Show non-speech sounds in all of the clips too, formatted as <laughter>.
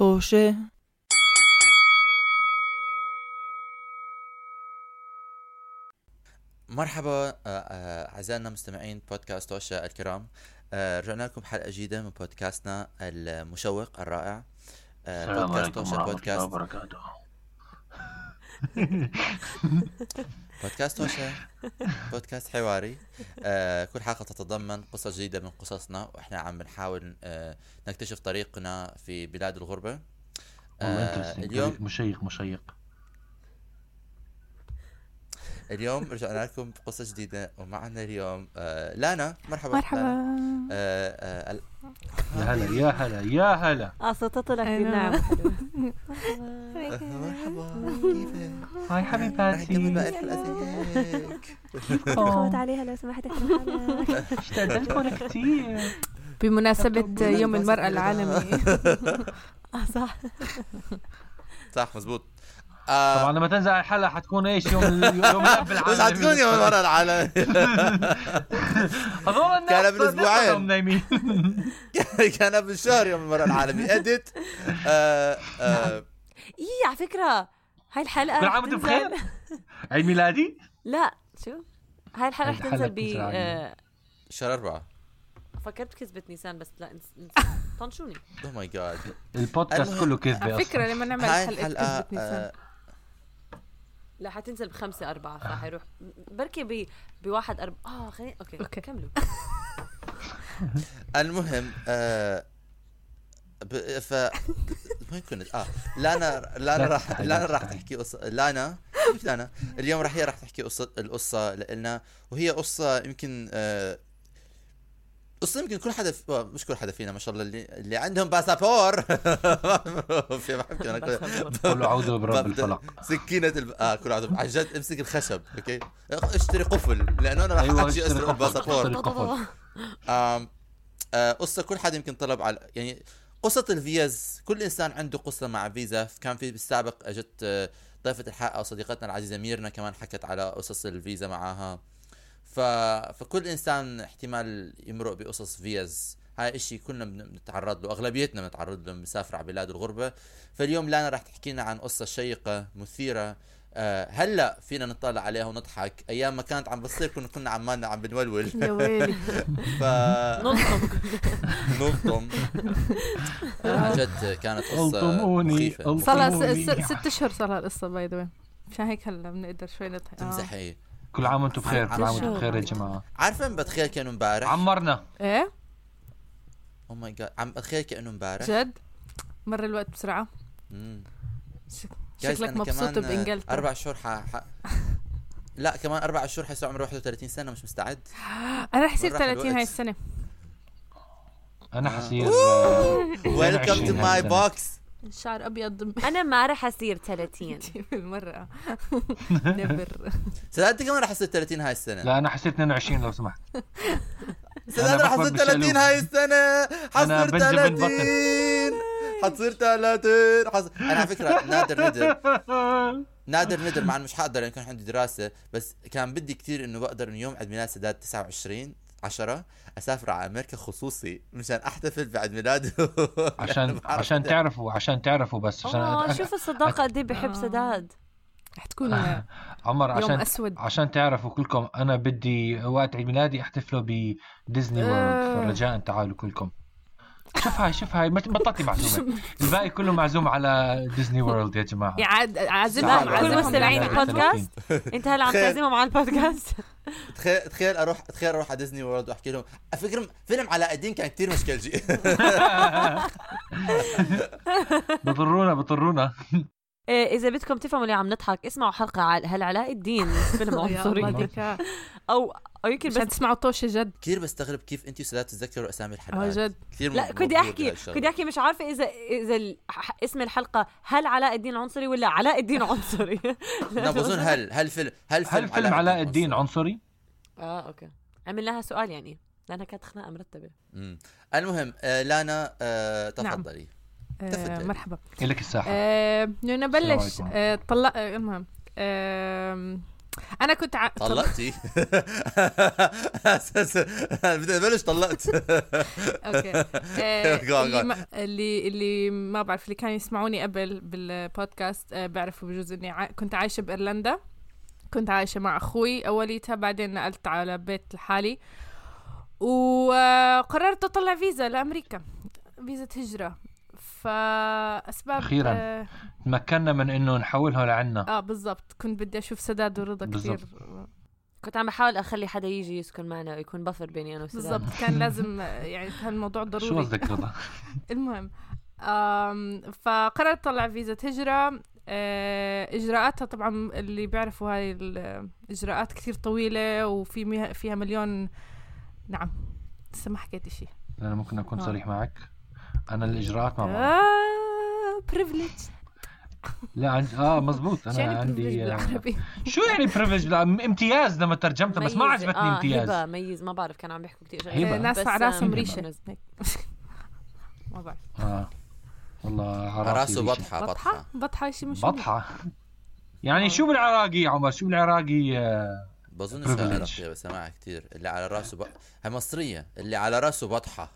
طوشة مرحبا آه، آه، أعزائنا المستمعين بودكاست توشا الكرام. آه، رجعنا لكم بحلقة جديدة من بودكاستنا المشوق الرائع. السلام بودكاست الله بودكاست وبركاته. بودكاست توشا بودكاست حواري. آه، كل حلقة تتضمن قصص جديدة من قصصنا وإحنا عم بنحاول آه، نكتشف طريقنا في بلاد الغربة. والله آه، اليوم مشيق مشيق. اليوم رجعنا لكم بقصة جديدة ومعنا اليوم آه، لانا. مرحبا. مرحبا. لانا. آه، آه، ال- يا هلا يا هلا يا هلا. آه صوتها طلع مرحبا كيفك؟ هاي حبيباتي خبط عليها لو سمحت إحنا <laughs> اشتقت لكم كثير بمناسبة يوم المرأة العالمي. <laughs> آه صح. صح مزبوط طبعا آه لما تنزل الحلقة حتكون إيش؟ يوم يوم الاب <laughs> العالمي. مش حتكون يوم المرأة العالمي. هذول الناس كان قبل نايمين. كان قبل شهر يوم المرأة العالمي. اديت آه آه اي على فكرة هاي الحلقة كل عام وأنتم بخير. عيد ميلادي؟ <laughs> لا شو؟ هاي الحلقة رح الحلقة تنزل ب آه، شهر أربعة. فكرت كذبة نيسان بس لا. <laughs> طنشوني. oh my God البودكاست. كله كذبه على فكرة لما نعمل حلقة الحلقة كذبة نيسان. آه لا حتنزل بخمسة أربعة فحيروح. بركي ب... بواحد أربعة آه خليني okay okay. كملوا. <laughs> المهم آه ب... ف وين كنت؟ آه لانا لانا لا راح لانا لا راح. تحكي قصة لانا كيف لانا؟ اليوم راح هي راح تحكي قصة القصة لنا وهي قصة يمكن آه قصة يمكن كل حدا في... مش كل حدا فينا ما شاء الله اللي اللي عندهم باسابور <laughs> في بحكي أنا قولوا اعوذ <laughs> برب الفلق سكينة الب... آه كل عدو عن جد امسك الخشب أوكي اشتري قفل لأنه أنا راح أيوة، أحكي اشتري اسرق. الباسابور آه قصة كل حدا يمكن طلب على يعني قصة الفيز كل إنسان عنده قصة مع فيزا. كان في بالسابق أجت آه، ضيفة الحلقة صديقتنا العزيزة ميرنا كمان حكت على قصص الفيزا معاها. ف... فكل إنسان احتمال يمرق بقصص فيز. هاي إشي كلنا بن- بنتعرض له أغلبيتنا بنتعرض له بنسافر على بلاد الغربة. فاليوم لانا راح تحكي لنا عن قصة شيقة مثيرة هلا فينا نطلع عليها ونضحك. أيام ما كانت عم بتصير كنا كنا عمالنا عم بنولول. يا ويلي. <laughs> ف نلطم نلطم عن جد كانت مخيفة. الطموني. صار لها ست أشهر صار لها القصة by the مشان هيك هلا بنقدر شوي نضحك. آه. تمزحي. كل عام وأنتم بخير كل عام وأنتم؟ بخير يا جماعة. عارفة عم بتخيل كأنه امبارح؟ عمرنا. إيه؟ oh my God عم بتخيل كأنه امبارح؟ جد؟ مر الوقت بسرعة. مم. شكلك مبسوط بإنجلترا. أربع شهور ح... ح... <laughs> لا كمان أربع شهور حيصير عمري 31 سنة مش مستعد. <gasps> أنا رح يصير وين راح 30 <laughs> <laughs> هاي؟ السنة أنا حصير ويلكم تو 22 ماي. بوكس الشعر أبيض. أنا ما رح أصير 30 بالمرة. نبر صدقت كمان رح اصير 30 هاي السنة. لا أنا حسيت 22 لو سمحت. صدقت رح اصير 30 بالشالوم. هاي السنة. أنا حصير بنجمن 30 حتصير 30 حص... أنا على فكرة <laughs> نادر ندر نادر ندر مع إنه مش حقدر لأن كان عندي دراسة بس كان بدي كتير إنه بقدر إنه يوم عيد ميلاد سداد 29 10 أسافر على أمريكا خصوصي مشان أحتفل بعيد ميلاده <laughs> عشان بعرف- عشان تعرفوا عشان تعرفوا بس عشان آه شوف الصداقة قد إيه بحب. سداد. رح تكون <laughs> عمر يوم عشان أسود. عشان تعرفوا كلكم أنا بدي وقت عيد ميلادي أحتفله بديزني وورلد. فرجاء تعالوا كلكم. شوف هاي شوف هاي بط- بطلتي معزومة. <laughs> الباقي كله معزوم على ديزني وورلد يا جماعة. يعاد لا، عازمهم كل مستمعين. <laughs> البودكاست؟ انت هلا عم. تعزمهم على البودكاست؟ تخيل تخيل أروح تخيل أروح على ديزني وورلد وأحكي لهم على فكره فيلم علاء الدين كان كتير مشكلجي <laughs> بضرونا بضرونا. إيه إذا بدكم تفهموا ليه عم نضحك اسمعوا حلقة هل علاء الدين فيلم يا الله عنصري ديكا. أو يمكن بس تسمعوا طوشة جد كثير بستغرب كيف أنتم سداد تتذكروا اسامي آه الحلقات جد. كثير لا كنت أحكي. كنت أحكي مش عارفة إذا إذا اسم الحلقة هل علاء الدين عنصري ولا علاء الدين عنصري؟ <laughs> لا بظن هل هل فيلم هل هل فيلم علاء الدين عنصري؟ آه أوكي. عمل لها سؤال يعني لأنها كانت خناقة مرتبة. مم. المهم آه لانا آه تفضلي. آه تفضل. مرحبا. لك الساحة. آه نبلش. آه طلع آه، المهم آه أنا كنت ع... طلقتي؟ <laughs> ابلش طلقت. <laughs> أوكي. <laughs> آه، اللي. ما... اللي اللي ما بعرف اللي كانوا يسمعوني قبل بالبودكاست آه، بيعرفوا بجوز إني ع... كنت عايشة بإيرلندا. كنت عايشة مع أخوي اوليتها بعدين نقلت على بيت لحالي. وقررت أطلع فيزا لأمريكا فيزا هجرة. فأسباب أخيراً. آه, تمكنا من إنه نحولها لعنا. آه بالضبط. كنت بدي أشوف سداد ورضا كثير. كنت عم بحاول أخلي حدا يجي يسكن معنا ويكون بفر بيني أنا وسداد. بالضبط. كان لازم يعني كان الموضوع <laughs> شو ضروري. قصدك رضا؟ <laughs> المهم فقررت أطلع فيزا هجرة. آه، إجراءاتها طبعا اللي بيعرفوا هاي الإجراءات كثير طويلة وفي فيها مليون. نعم لسه ما حكيت شيء أنا ممكن أكون آه. صريح معك. أنا الاجراءات ما بعرف. آه بريفليج لا عندي آه مزبوط أنا يعني عندي آه، بالعربي؟ شو يعني privilege امتياز لما ترجمتها بس ما. عجبتني آه امتياز. هبة ميز ما بعرف كانوا عم بيحكوا كثير هبة. آه، ناس على راسهم ريشة نز- هيك. <laughs> ما بعرف. آه. والله راسه. بطحة بطحة. بطحة؟ بطحة شيء مش بطحة. يعني آه. شو بالعراقي عمر؟ شو بالعراقي آه، بظن. عراقية بس سمعها كثير اللي على راسه ب... هي مصرية. اللي على راسه بطحة.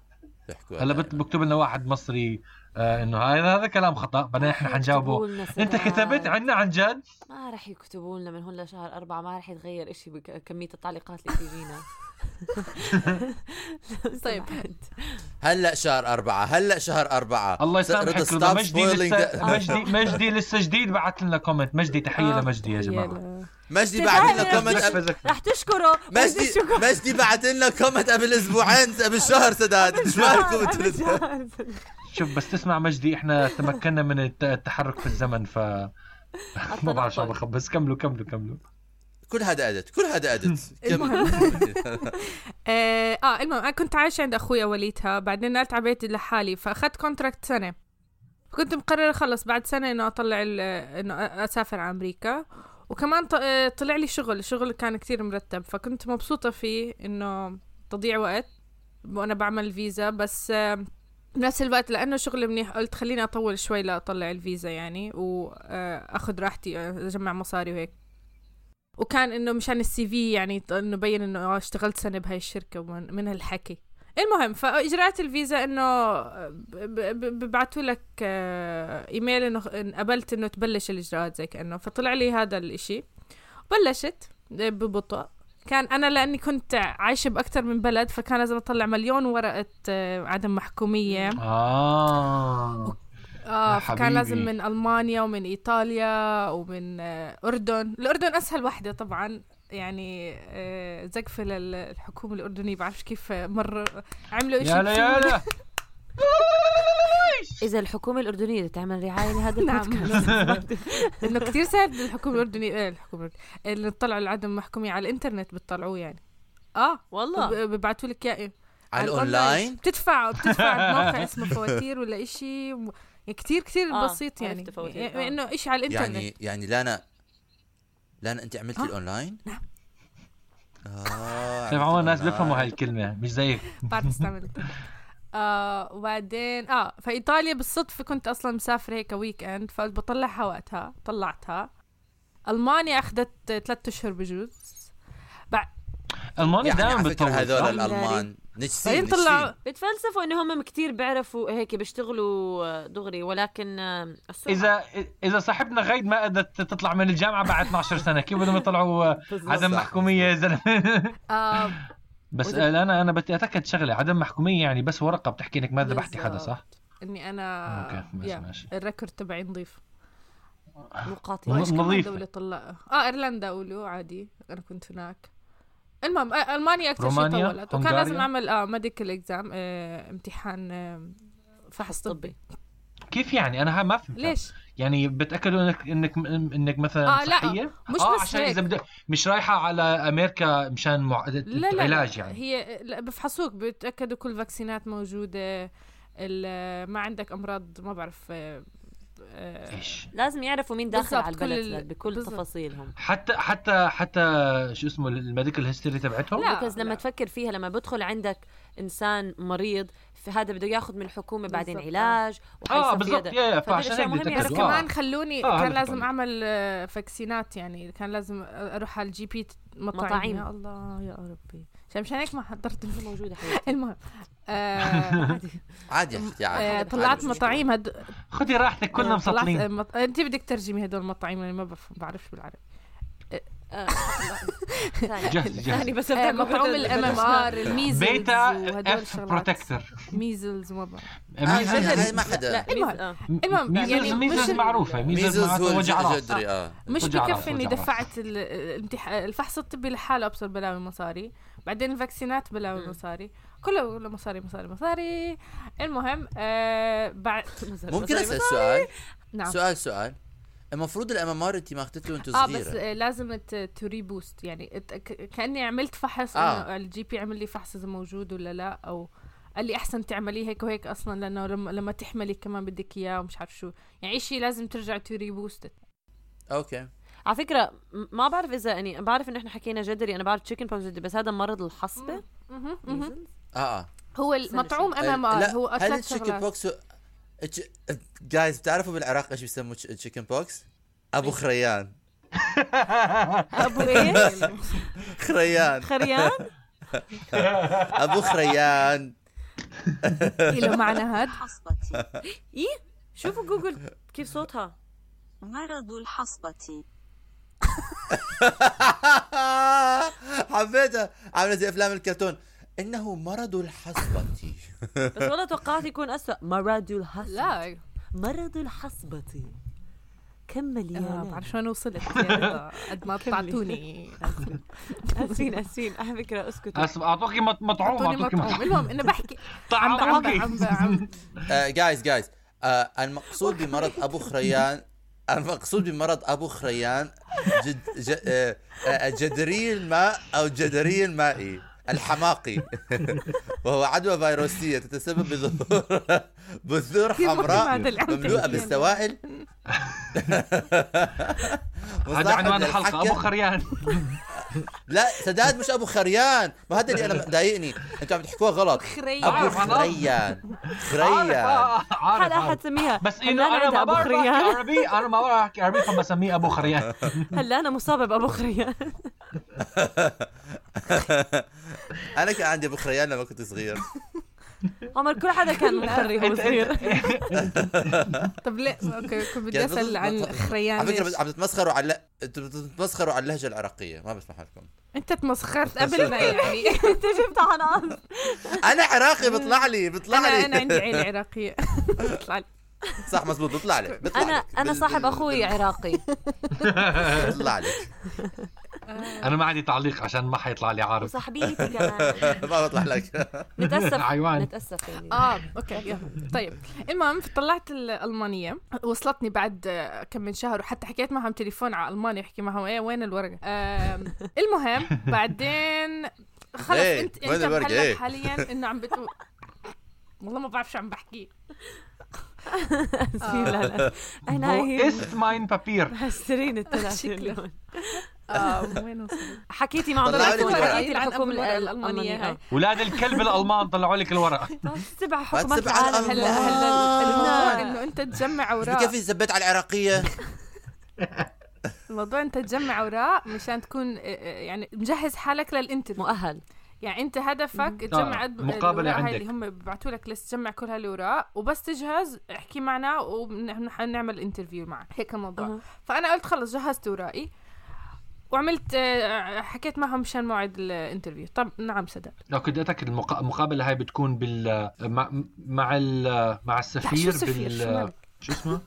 بيحكوا هلا بت- بكتب لنا واحد مصري آه إنه هذا هذا كلام خطأ بعدين إحنا حنجاوبه. أنت. كتبت عنا عن جد؟ ما رح يكتبوا لنا من هون لشهر أربعة ما رح يتغير إشي بكمية التعليقات اللي تجينا. <laughs> طيب. <laughs> هلأ شهر أربعة هلأ شهر أربعة. الله يسامحك رضا. مجدي لسه مجدي مجدي لسه جديد بعث لنا comment مجدي تحية آه، لمجدي يا جماعة. يلا. مجدي بعت لنا. comment. رح تشكره. مجدي مجدي بعت لنا comment قبل أسبوعين قبل شهر سداد. إيش مالكم شوف بس تسمع مجدي إحنا تمكنا من الت- التحرك في الزمن ف <laughs> ما بعرف شو عم بخبص كملوا كملوا كملوا. كل هذا أدت كل هذا أدت. <laughs> <laughs> آه, آه المهم أنا كنت عايشة عند أخوي اوليتها بعدين نقلت على بيتي لحالي فأخذت contract سنة. كنت مقررة خلص بعد سنة إنه أطلع إنه أسافر على أمريكا. وكمان آه، طلع لي شغل الشغل كان كتير مرتب فكنت مبسوطة فيه إنه تضيع وقت وأنا بعمل فيزا بس آه، بنفس الوقت لأنه شغل منيح قلت خليني أطول شوي لأطلع الفيزا يعني راحتي آه، أجمع مصاري وهيك. وكان إنه مشان السي في يعني إنه بين آه اشتغلت سنة بهاي الشركة ومن من هالحكي. المهم فإجراءات الفيزا إنه ببعثوا لك آه، إيميل إنه إن قبلت إنه تبلش الإجراءات زي كأنه فطلع لي هذا الإشي. بلشت ببطء. كان أنا لأني كنت عايشة بأكثر من بلد فكان لازم أطلع مليون ورقة آه، عدم محكومية. آه. آه حبيبي. لازم من ألمانيا ومن إيطاليا ومن آه، أردن. الأردن أسهل وحده طبعا. يعني آه، زقفة للحكومة الأردنية. بعرفش كيف مر عملوا شيء يا لا يا لا. <laughs> إذا الحكومة الأردنية بدها تعمل رعاية لهذا نعم. البودكاست. <laughs> إنه كثير سهل الحكومة الأردنية آه، الحكومة الأردنية، اللي تطلعوا العدم محكوميه على الإنترنت بتطلعوه يعني. آه والله. ببعثوا لك اياه على الأونلاين. بتدفع بتدفع بموقع اسمه فواتير ولا إشي يعني كتير كتير آه، بسيط يعني. يعني. إنه إشي على الإنترنت. يعني يعني لانا لانا أنت عملتي آه. الأونلاين؟ نعم. آه الناس بيفهموا هاي. الكلمة مش زيك <laughs> بعرف استعمل آه وبعدين آه فايطاليا بالصدفة كنت أصلا مسافره هيك weekend فقلت بطلعها وقتها طلعتها ألمانيا أخذت ثلاثة أشهر بجوز ألمانيا يعني دائما بتطول هذول؟ الألمان نجسين بعدين طلعوا بتفلسفوا إنه هم كتير بيعرفوا هيك بيشتغلوا آه، دغري ولكن آه، السرعة إذا إذا صاحبنا غيد ما قدرت تطلع من الجامعة بعد 12 سنة كيف بدهم يطلعوا؟ آه،. عدم. محكومية يا زلمة. آه. بس آه، أنا أنا بدي أتأكد شغلة عدم محكومية يعني بس ورقة بتحكي انك ما ذبحتي حدا صح؟ إني أنا أوكي ماشي ال record تبعي نظيف كمان نظيفة. دولة طلع؟ آه إيرلندا قولوا عادي أنا كنت هناك. المهم آه ألمانيا أكثر شيء؟ طولت وكان؟ لازم اعمل آه medical exam آه امتحان آه فحص طبي كيف يعني أنا ها ما فهمت ليش؟ يعني بتأكدوا إنك إنك إنك مثلا آه، لا، صحية مش آه بس عشان. إذا بدك مش رايحة على أمريكا مشان مع... لا لا علاج لا يعني هي لا بفحصوك بيتاكدوا كل ال vaccineات موجودة ال- ما عندك أمراض ما بعرف آه، إيش لازم يعرفوا مين داخل على كل البلد ال- بكل بالضبط. تفاصيلهم حتى حتى حتى شو اسمه ال medical history تبعتهم لا. بكز لما تفكر فيها لما بدخل عندك إنسان مريض في هذا بده ياخذ من الحكومة بعدين. علاج آه بالضبط. yeah فعشان هيك بس. كمان خلوني آه، كان لازم طبعاً. اعمل آه، vaccineات يعني كان لازم أروح على ال GP مطاعيم مطاعيم. يا الله يا ربي عشان مشان هيك ما حضرت الفيلم. موجوده حبيبتي؟ المهم آه <laughs> عادي يا أختي آه، عادي طلعت مش مطاعيم هد... خذي راحتك كلنا آه، مسطلين آه، مط... انت بدك ترجمي هدول المطاعيم اللي ما بفهم بعرفش بالعربي. <laughs> ثاني. بس مطعوم الإم إم آر الميزلز بيتا اف بروتكتور ميزلز وما بعرف. هاي ما حدا. لا المهم. المهم ميزلز يعني ميزلز مش- معروفة. ميزلز ميزلز وجع مش بكفي إني. دفعت الفحص الطبي لحاله أبصر بلاوي مصاري. بعدين ال vaccineات مم. مصاري. كله كله مصاري مصاري مصاري. المهم آه بعد <laughs> ممكن اسال سؤال؟ نعم. سؤال سؤال. المفروض ال MMR انت ما اخذته وانت آه بس صغيره آه لازم توري boost يعني كأني عملت فحص آه. إنه ال GP عمل لي فحص إذا موجود ولا لا أو قال لي أحسن تعمليه هيك وهيك أصلا لأنه لما لما تحملي كمان بدك إياه ومش عارف شو. يعني شيء لازم ترجع توري boost أوكي. على فكرة ما بعرف إذا يعني بعرف إنه إحنا حكينا جدري أنا بعرف chicken pox جدري بس هذا مرض الحصبة. آه آه. هو المطعوم ار لا، هو هل ال chicken شغلات. pox جايز بتعرفوا بالعراق إيش بيسموا chicken pox؟ أبو خريان. أبو إيش؟ خريان. <laughs> خريان؟ <laughs> أبو خريان. له معنى هاد. الحصبة <laughs> إيه؟ شوفوا جوجل كيف صوتها. مرض الحصبة. <laughs> حبيتها. عامله زي أفلام الكرتون. إنه مرض الحصبة. بس والله توقعت يكون أسوأ. مرض الحصبة. لا. مرض الحصبة. كم آه مليانات بعرف وين وصلت. قد ما. قطعتوني. أسفين أسفين. على فكرة أسكتوا. أس- أعطوكي مط- مطعوم أعطوكي مطعوم. المهم إنه بحكي. <laughs> عم ب- عم ب- طعموكي. عم ب- عم جايز جايز المقصود بمرض أبو خريان المقصود بمرض أبو خريان جد ج- آه، جدري الماء أو جدري المائي الحماقي وهو عدوى فيروسية تتسبب بظهور بذور حمراء مملوءة. بالسوائل هذا عنوان الحلقة. أبو خريان لا سداد مش أبو خريان. ما هذا اللي أنا ضايقني أنتوا عم تحكوها غلط. خريان. أبو. خريان. خريان. عارف. حتسميها بس إنه هلا أنا عند ما بعرف أحكي عربي. أنا ما بعرف أحكي عربي فبسميه أبو خريان. <laughs> هلا أنا مصابة بأبو خريان. <laughs> أنا كان عندي أبو خريان لما كنت صغير. <laughs> عمر كل حدا كان مخري وهو صغير طب ليه <laughs> أوكي كنت بدي جايز أسأل عن بط- خريان على فكرة؟ عم تتمسخروا على أنتوا بتتمسخروا على اللهجة العراقية. ما بسمح لكم. أنت تمسخرت قبلنا يعني <laughs> أنت جبت عن قصد أنا عراقي بيطلع لي بيطلع لي. أنا عندي عيله <laughs> عراقية. اطلع لي. صح مزبوط بيطلع لي. بيطلع أنا لي. أنا صاحب أخوي عراقي. بيطلع لي أنا ما عندي تعليق عشان ما حيطلع لي عارف. وصاحبيتي كمان. <laughs> ما بيطلع لك. <laughs> نتاسف عيوان. نتاسف يعني. آه أوكي يلا. طيب. المهم طلعت الألمانية وصلتني بعد آه، كم من شهر وحتى حكيت معهم تليفون على المانيا احكي معهم إيه وين الورقة؟ <laughs> المهم بعدين خلص إيه، أنت وين أنت إيه. حاليا إنه عم بتقول. والله ما بعرف شو عم بحكي. اسفين لا لا. أنا هي بابير حسرين الثلاثة شكله. اليوم آه <laughs> حكيتي مع. حكيتي عن الحكومة هاي. ولاد الكلب الألمان طلعوا لك الورقه تبع <laughs> حكومات العالم هلا. هلا الموضوع لا. إنه أنت تجمع أوراق كيف زبيت على العراقية <laughs> الموضوع أنت تجمع أوراق مشان تكون آه، آه، يعني مجهز حالك لل interview مؤهل يعني أنت هدفك تجمع آه، هاي عندك. اللي هم ببعثوا لك list تجمع كل هالأوراق وبس تجهز احكي معنا ونعمل interview معك هيك الموضوع. فأنا قلت خلص جهزت أوراقي وعملت آه، حكيت معهم مشان موعد ال interview. طب نعم سداد لو كنت أتأكد المقا- المقابلة هاي بتكون بال مع مع ال... مع السفير شو بال؟ شو اسمه؟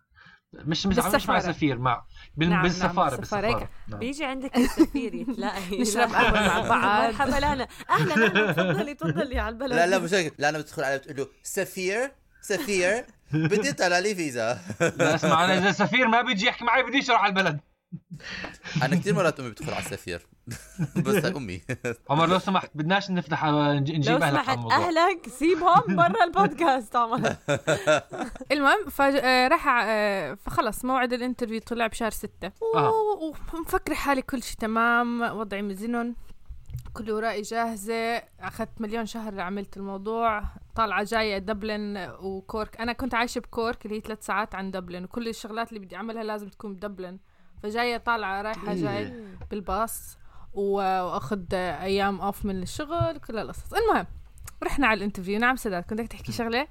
مش مش مش مع. السفير مع بال... نعم، نعم، بالسفارة بالسفارة. بالسفارة. نعم. بيجي عندك السفير يتلاقي. <laughs> نشرب قهوة مع بعض. <laughs> مرحبا لهلا أهلا أهلا تفضلي تفضلي على البلد. لا لا مش هيك. لا أنا بتدخل عليه بتقول له سفير سفير بدي طلع لي فيزا. لا اسمع أنا إذا السفير ما بيجي يحكي معي بدي يشرح على البلد. أنا كثير مرات أمي بتدخل على السفير. <laughs> بس أمي. عمر لو سمحت بدناش نفتح لو نجيب أهلك على سمحت الموضوع. أهلك سيبهم <laughs> برا البودكاست عمر. <laughs> المهم فراح آه، فخلص موعد ال interview طلع بشهر ستة. آه. ومفكرة حالي كل شيء تمام وضعي مزنن كل أوراقي جاهزة. أخذت مليون شهر عملت الموضوع. طالعة جاية دبلن وكورك. أنا كنت عايشة بكورك اللي هي ثلاث ساعات عن دبلن. وكل الشغلات اللي بدي أعملها لازم تكون بدبلن. فجاية طالعة رايحة جاي بالباص و- وأخذ أيام off من الشغل كل القصص. المهم رحنا على ال interview. نعم سداد كنت بدك تحكي شغلة؟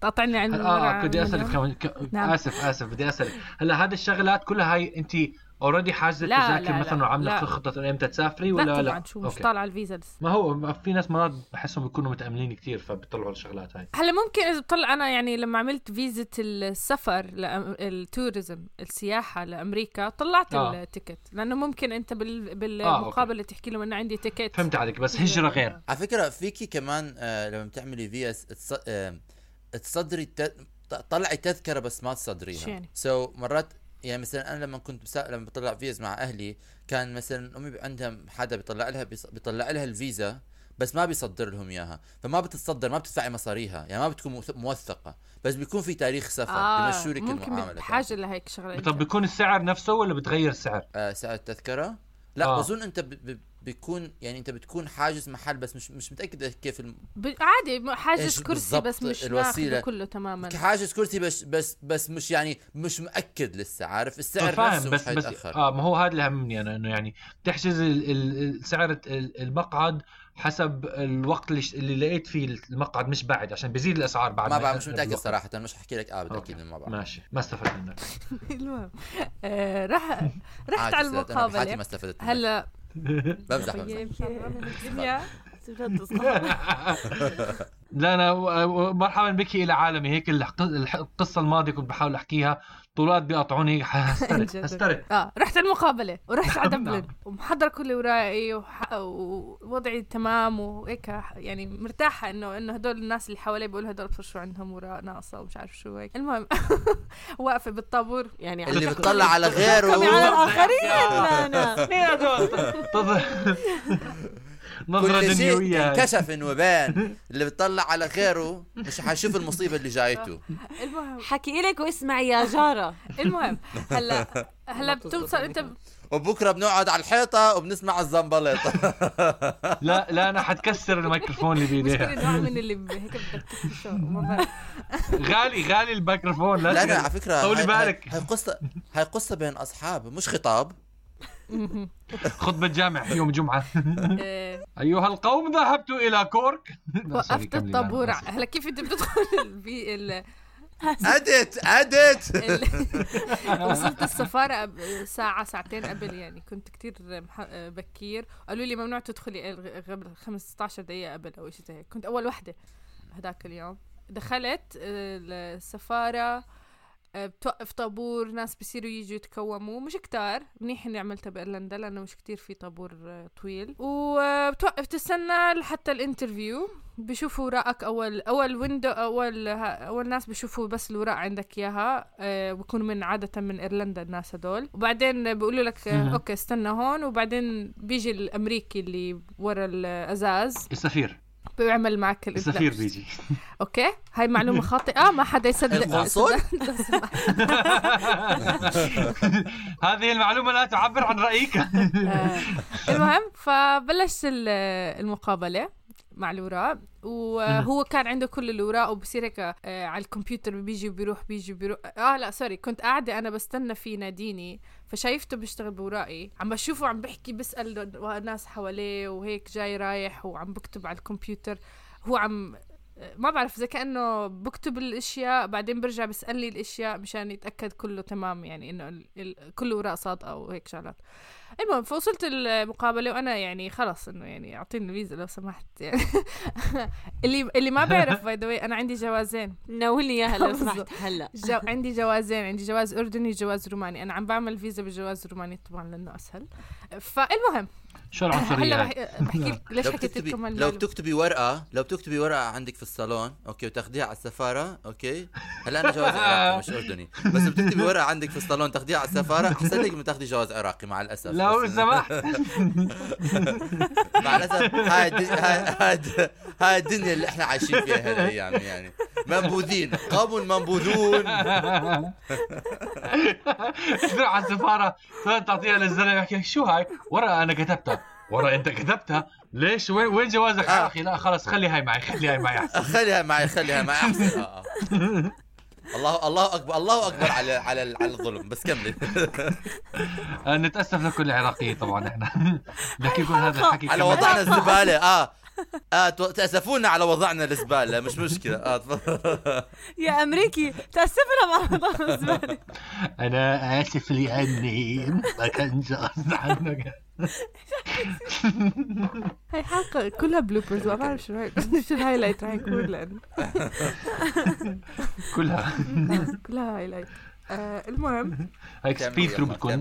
تقاطعني عن آه بدي عن- اسالك كمان ك... نعم. آسف آسف بدي أسألك. هلا هذه الشغلات كلها هاي انت already حاجزه لا، تذاكر لا، مثلا لا، وعامله لا. خطة إمتى تسافري لا ولا طبعا لا شو مش. طالعة الفيزا لسه. ما هو في ناس مرات بحسهم بيكونوا متأملين كثير فبيطلعوا الشغلات هاي. هلا ممكن إذا بطلع أنا يعني لما عملت فيزة السفر لأم... ال tourism السياحة لأمريكا طلعت آه. ال ticket. لأنه ممكن أنت بال... آه، بالمقابلة تحكي لهم إنه عندي ticket. فهمت عليك بس هجرة <laughs> غير. على فكرة فيكي كمان آه لما بتعملي فيز تص... آه تصدري الت... طلعي تذكرة بس ما شو تصدريها يعني؟ so, مرات يعني مثلا أنا لما كنت بسا... لما بطلع فيز مع أهلي كان مثلا أمي عندها حدا بيطلع لها بيص... بيطلع لها الفيزا بس ما بيصدر لهم إياها. فما بتتصدر ما بتدفعي مصاريها. يعني ما بتكون موث- موثقة. بس بيكون في تاريخ سفر آه بيمشوا لك ممكن المعاملة بحاجة لهيك شغلة طب بيكون السعر نفسه ولا بتغير السعر؟ آه سعر التذكرة؟ لا آه. آه. بظن أنت ب... ب... بيكون يعني انت بتكون حاجز محل بس مش مش متأكد كيف الم... عادي حاجز كرسي بس مش الوسيلة؟ ماخذه كله تماما حاجز كرسي بس بس بس مش يعني مش مؤكد لسه عارف السعر فاهم نفسه بس مش بس حيتاخر آه ما هو هذا اللي همني أنا إنه يعني تحجز ال- ال- ال- سعر ال- المقعد حسب الوقت اللي, ش- اللي لقيت فيه المقعد مش بعد عشان بيزيد الأسعار بعد ما بعرف مش متأكد الوقت. صراحة مش حكي لك آه. بالتاكيد ما بعرف ماشي ما استفدت منك <laughs> المهم آه رح رحت على بحياتي ما المقابلة استفدت منك. هلا بمزح طيب، بمزح الدنيا <laughs> لا أنا مرحبا بك إلى عالمي. هيك القصة الماضية كنت بحاول أحكيها. طولات بيقطعوني هسترك <laughs> هسترك آه رحت المقابلة ورحت على دبلن. نعم. ومحضر كل ورائي وح... ووضعي تمام وهيك يعني مرتاحة انه إنه هدول الناس اللي حوالي بقول هدول شو عندهم وراء ناقصة ومش عارف شو هيك. المهم <laughs> واقفة بالطابور يعني اللي بتطلع على غيره. على الآخرين. لا أنا مين هدول؟ طب- نظرة كل شيء دنيوية. انكشف إنه وبان <laughs> اللي بتطلع على غيره مش حيشوف المصيبة اللي جايته المهم حكي لك واسمعي يا جارة المهم هلا هلا بتوصل أنت. وبكرة بنقعد على الحيطة وبنسمع الزنبليطه <laughs> لا لا أنا حتكسر الميكروفون اللي بإيديها نوع من اللي هيك. غالي غالي الميكروفون لا لا لا. على فكرة طولي بالك. هاي هاي قصه هاي قصة بين أصحاب مش خطاب خطبة جامع يوم الجمعة آه، <laughs> <laughs> أيها القوم ذهبت إلى كورك. <laughs> وقفت الطابور. هلا كيف أنت بتدخل البي- ال أدت أدت. وصلت السفارة ساعة ساعتين قبل يعني كنت كتير بكير. قالوا لي ممنوع تدخلي قبل 15 دقيقة قبل أو شيء زي هيك. كنت أول وحدة هذاك اليوم. دخلت آه، السفارة بتوقف طابور ناس بصيروا يجوا يتكوموا. مش كتار منيح إني عملتها بإيرلندا لأنه مش كتير في طابور آه، طويل. وبتوقف تستنى لحتى ال interview. بشوفوا وراءك أول أول window أول أول ناس بشوفوا بس الوراق عندك إياها آه، بكونوا من عادة من إيرلندا الناس هدول. وبعدين بيقولوا لك آه،. okay استنى هون. وبعدين بيجي الأمريكي اللي ورا الازاز السفير. بيعمل معك ال- السفير. بيجي. <laughs> okay؟ هاي معلومة خاطئة. ما حدا يصدق. <laughs> القنصل؟ <laughs> هذه المعلومة لا تعبر عن رأيك. آه، المهم فبلشت ال- المقابلة. مع الوراق وهو كان عنده كل الوراق وبصير هيك آه، على الكمبيوتر بيجي وبيروح بيجي وبيروح. آه لا سوري كنت قاعدة أنا بستنى فيه ناديني فشايفته بيشتغل بوراقي عم بشوفه عم بحكي بسأل ناس حواليه وهيك جاي رايح وعم بكتب على الكمبيوتر. هو عم ما بعرف زي كأنه بكتب الأشياء بعدين برجع بسألني الأشياء مشان يتأكد كله تمام يعني إنه ال- ال- كله وراء صادقه وهيك شغلات. المهم فوصلت المقابلة وأنا يعني خلص إنه يعني أعطيني الفيزا لو سمحت يعني. <laughs> اللي اللي ما بيعرف by the أنا عندي جوازين. ناولني إياها لو. <laughs> سمحت هلأ. <laughs> جو عندي جوازين عندي جواز أردني جواز روماني. أنا عم بعمل فيزا بالجواز الروماني طبعا لأنه أسهل. فالمهم شو العنصرية هلا بحكي لك <laughs> ليش لو حكيت لكم لو. بتكتبي ورقة لو بتكتبي ورقة عندك في الصالون okay وتاخديها على السفارة okay؟ هلا أنا جواز <laughs> عراقي مش أردني. بس بتكتبي ورقة عندك في الصالون تاخديها على السفارة احسن لك من تاخدي جواز عراقي مع الأسف. لو سمحت؟ <laughs> مع الأسف هاي هاي هاي- هاي الدنيا اللي إحنا عايشين فيها هالايام يعني. منبوذين. قوم منبوذون. تروح على السفارة. تعطيها للزلمة يحكي شو هاي؟ ورقة أنا كتبتها. ورا أنت كتبتها؟ ليش؟ وين وين جوازك آه. يا أخي؟ لا خلص خلي هاي معي خلي هاي معي أحسن. خليها معي خليها معي أحسن. آه. آه. الله الله اكبر الله أكبر على على على الظلم. بس كملي. <laughs> آه، نتأسف لكل العراقيين طبعا إحنا. <laughs> نحكي كل هذا الحكي على. وضعنا الزبالة. آه. آه تأسفونا على وضعنا الزباله مش مشكلة. آه تفضل. يا أمريكي تأسفنا مع موضوع الزباله أنا آسف لأني ما كانش قصدي عنك. هاي حلقة كلها bloopers ما بعرف شو هاي شو ال highlight راح يكون لأنه كلها. كلها highlight آه المهم. هيك سبيد ثرو بتكون.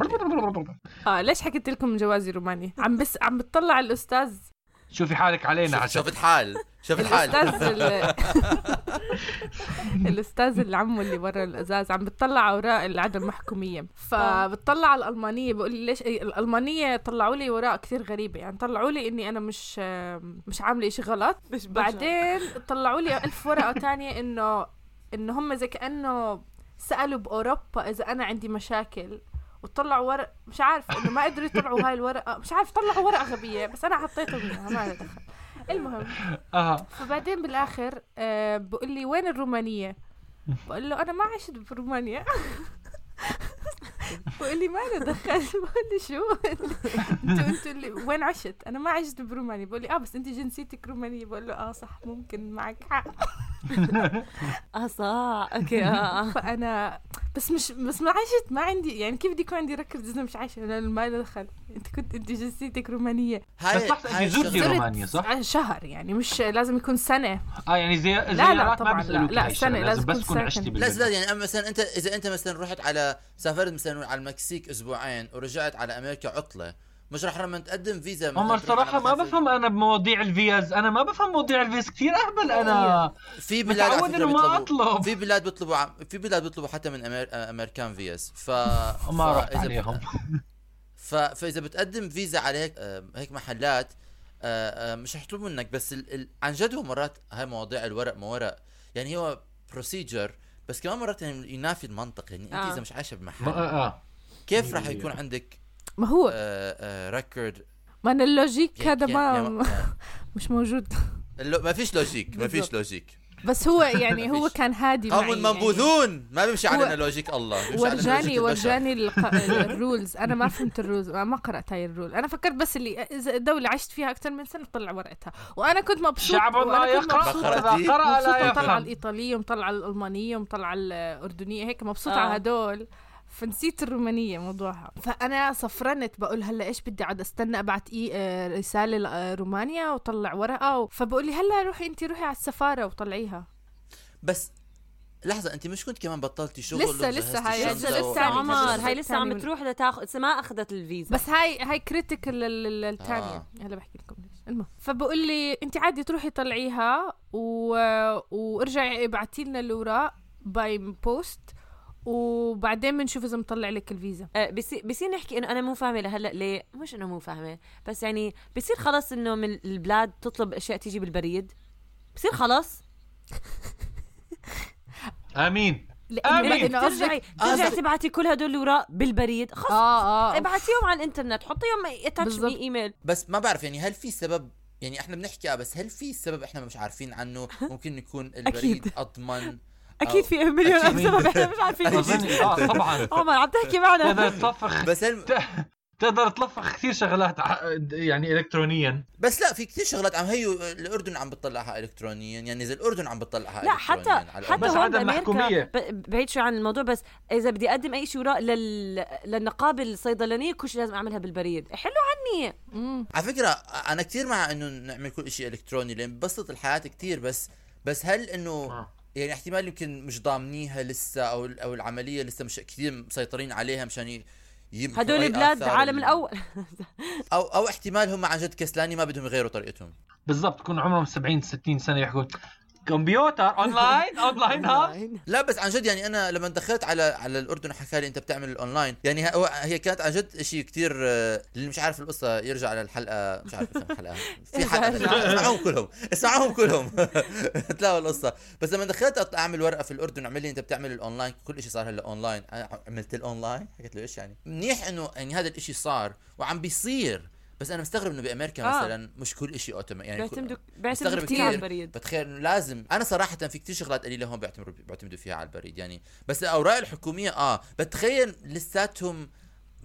آه ليش حكيت لكم جوازي روماني؟ عم بس عم بتطلع الأستاذ شوفي حالك علينا عشان. شفت حال شفت <laughs> حال الأستاذ <laughs> ال- <laughs> الأستاذ اللي عمه اللي برا الأزاز عم بتطلع أوراق العدم محكوميه فبتطلع على الألمانية بقول لي ليش؟ الألمانية طلعوا لي أوراق كثير غريبة. يعني طلعوا لي إني أنا مش مش عاملة إشي غلط. مش بعدين طلعوا لي ألف ورقة تانية إنه إنه هم زي كأنه سألوا بأوروبا إذا أنا عندي مشاكل. وطلعوا ورق مش عارف إنه ما قدروا يطلعوا هاي الورقه مش عارف طلعوا ورقة غبية بس أنا حطيتهم إياها ما دخل. المهم آه. فبعدين بالآخر آه بقول لي وين الرومانية؟ بقول له أنا ما عشت برومانيا. <laughs> بقول لي ما له دخل. <laughs> بقول لي شو؟ أنتوا أنتوا اللي وين عشت؟ أنا ما عشت برومانيا. بقول لي آه بس أنت جنسيتك رومانية. بقول له آه صح ممكن معك حق. <laughs> آه صح. أوكي آه فأنا بس مش بس ما عشت ما عندي يعني كيف بدي يكون عندي ركض إذا مش عايشة؟ أنا ما له دخل. أنت كنت أنت جنسيتك رومانية. هاي بس هاي زرتي رومانيا، صح؟ شهر يعني مش لازم يكون سنة. آه يعني زي لا، زيارات طبعاً، لا، لا، الشغلة، لازم بس تكون. عشتي لا لا يعني مثلا أنت إذا أنت مثلا رحت على سافرت مثلا على المكسيك أسبوعين ورجعت على أمريكا عطلة مش رح لما تقدم فيزا على صراحة ما بفهم أنا بمواضيع الفيز. أنا ما بفهم مواضيع الفيز. كثير أهبل أنا. في بلاد متعود إنه ما أطلب. في بلاد بيطلبوا عم- في بلاد بيطلبوا حتى من أمير... أمريكان فيز. ف <laughs> ما رحت عليهم. <laughs> ف... فإذا بتقدم فيزا على هيك آه، هيك محلات آه، آه، مش رح يطلبوا منك. بس ال... ال... عن جد هو مرات هاي مواضيع الورق ما ورق. يعني هو procedure بس كمان مرات يعني ينافي المنطق. يعني أنت. إذا مش عايشة بمحل. كيف رح يكون عندك ما هو؟ ريكورد ما أنا اللوجيك هذا ما <laughs> مش موجود. ما فيش لوجيك ما فيش. لوجيك بس هو <laughs> يعني هو. كان هادي قوم يعني. منبوذون. ما بيمشي هو- علينا لوجيك الله. ورجاني. ورجاني الق- <laughs> الرولز أنا ما فهمت الرولز ما قرأت هاي الرول أنا فكرت بس اللي إذا الدولة عشت فيها أكثر من سنة طلع ورقتها. وأنا كنت مبسوط شعب لا إذا قرأتي؟ قرأ لا يفهم الإيطالية ومطلعة الألمانية ومطلعة الأردنية. هيك مبسوطة آه. على هدول. فنسيت الرومانية موضوعها. فأنا صفرنت بقول هلا إيش بدي؟ أقعد أستنى أبعت إيه آه، رسالة لرومانيا وطلع ورقة و... فبقول لي هلا روحي أنت روحي على السفارة وطلعيها. بس لحظة انت مش كنت كمان بطلتي شغل لسه- لسه هاي- لسه- و- لسه عمر عمر. هاي لسه عم تروح لتاخذ لسه ما أخذت الفيزا. بس هاي هاي critical الثانية آه. هلا بحكي لكم ليش. المهم فبقول لي انت عادي تروحي طلعيها و... وارجعي ابعتي لنا الأوراق باي بوست وبعدين بنشوف إذا مطلع لك الفيزا. آه، بصير بصير نحكي إنه أنا مو فاهمة لهلأ ليه. مش إنه مو فاهمة بس يعني بصير خلص إنه من البلاد تطلب أشياء تيجي بالبريد. بصير خلص <laughs> آمين. لأنه ترجعي ترجعي تبعتي كل هدول الاوراق بالبريد. خلص آه آه. ابعتيهم على الإنترنت. حطيهم attach بالضبط. بايميل بس ما بعرف يعني هل في سبب يعني إحنا بنحكي آه بس هل في سبب إحنا مش عارفين عنه؟ <laughs> ممكن يكون البريد. أضمن؟ أكيد في مليون أكيد. ألف سبب إحنا مش عارفين <laughs> آه طبعا عمر عم تحكي معنا تقدر تلفخ بس هل تقدر تلفخ كثير شغلات يعني الكترونيا بس لا في كثير شغلات عم هي الأردن عم بتطلعها الكترونيا يعني إذا الأردن عم بتطلعها لا حتى حتى. بس هون عدم. ب- بعيد شوي عن الموضوع بس إذا بدي أقدم أي شيء وراء لل... للنقابة الصيدلانية كل شيء لازم أعملها بالبريد حلو عني مم. على فكرة أنا كثير مع إنه نعمل كل شيء إلكتروني لأن ببسط الحياة كثير بس بس هل إنه آه. يعني احتمال يمكن مش ضامنيها لسه أو أو العملية لسه مش كثير مسيطرين عليها مشان هدول آثار عالم ال- الأول. أو أو احتمال هم عن جد كسلانين ما بدهم يغيروا طريقتهم. بالضبط يكون عمرهم 70 60 سنة يحكوا. كمبيوتر online online ها لا بس عن جد يعني أنا لما دخلت على على الأردن حكى لي أنت بتعمل الاونلاين يعني ه- هو هي كانت عن جد شيء كثير اللي مش عارف القصة يرجع على الحلقة مش عارف كم حلقه <laughs> في حلقة اسمعوهم كلهم اسمعوهم كلهم. <laughs> تلاقوا القصة. بس لما دخلت أعمل ورقة في الأردن عمل لي أنت بتعمل الاونلاين كل شيء صار هلا اونلاين عملت الاونلاين حكيت له إيش يعني؟ منيح إنه يعني هذا الشيء صار وعم بيصير. بس أنا مستغرب إنه بأمريكا آه. مثلا مش كل شيء اوتوماتيك يعني بيعتمدوا بيعتمدوا كثير على. البريد بتخيل إنه لازم أنا صراحة في كتير شغلات قليلة هون بيعتمدوا بيعتمدوا فيها على البريد يعني بس الاوراق الحكومية آه بتخيل لساتهم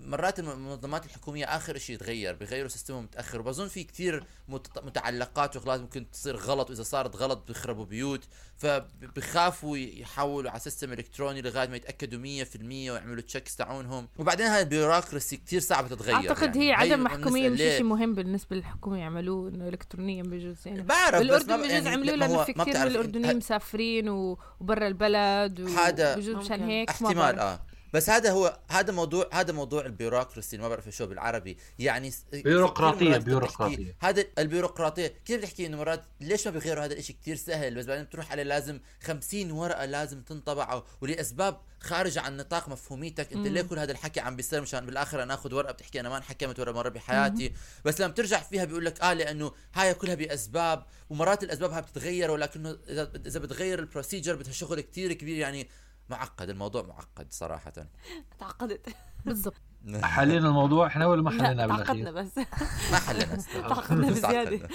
مرات الم- المنظمات الحكومية آخر شيء يتغير بيغيروا system هم متأخر وبظن في كتير مت- متعلقات وشغلات ممكن تصير غلط وإذا صارت غلط بيخربوا بيوت فبخافوا يحولوا على system إلكتروني لغاية ما يتأكدوا 100% ويعملوا checks تاعونهم وبعدين هاي ال bureaucracy كتير صعبة تتغير أعتقد يعني. هي عدم محكومية مش؟ شيء مهم بالنسبة للحكومة يعملوه إنه الكترونيا بجوز يعني بعرف بالاردن بجوز يعني عملوه لأنه في كثير من الأردنيين مسافرين وبرا البلد هذا بجوز مشان. هيك ما احتمال. آه بس هذا هو هذا موضوع هذا موضوع ال bureaucracy ما بعرف شو بالعربي. يعني بيروقراطية. بتحكي هذا البيروقراطية كيف بتحكي إنه مرات ليش ما بيغيروا هذا الشيء كثير سهل؟ بس بعدين بتروح عليه لازم 50 ورقة لازم تنطبع ولأسباب خارجه عن نطاق مفهوميتك. أنت ليه كل هذا الحكي عم بيصير؟ مشان بالآخر أنا آخذ ورقة بتحكي أنا ما انحكمت ولا مرة بحياتي. بس لما بترجع فيها بيقول لك آه لأنه هاي كلها بأسباب ومرات الأسباب هاي بتتغير ولكنه إذا إذا بتغير ال procedure بدها شغل كثير كبير. يعني معقد الموضوع معقد صراحة. تعقدت. بالضبط. <laughs> حلينا الموضوع إحنا ولا ما حلينا تعقدنا بالاخير؟ بس. ما حلنا <laughs> تعقدنا بزيادة.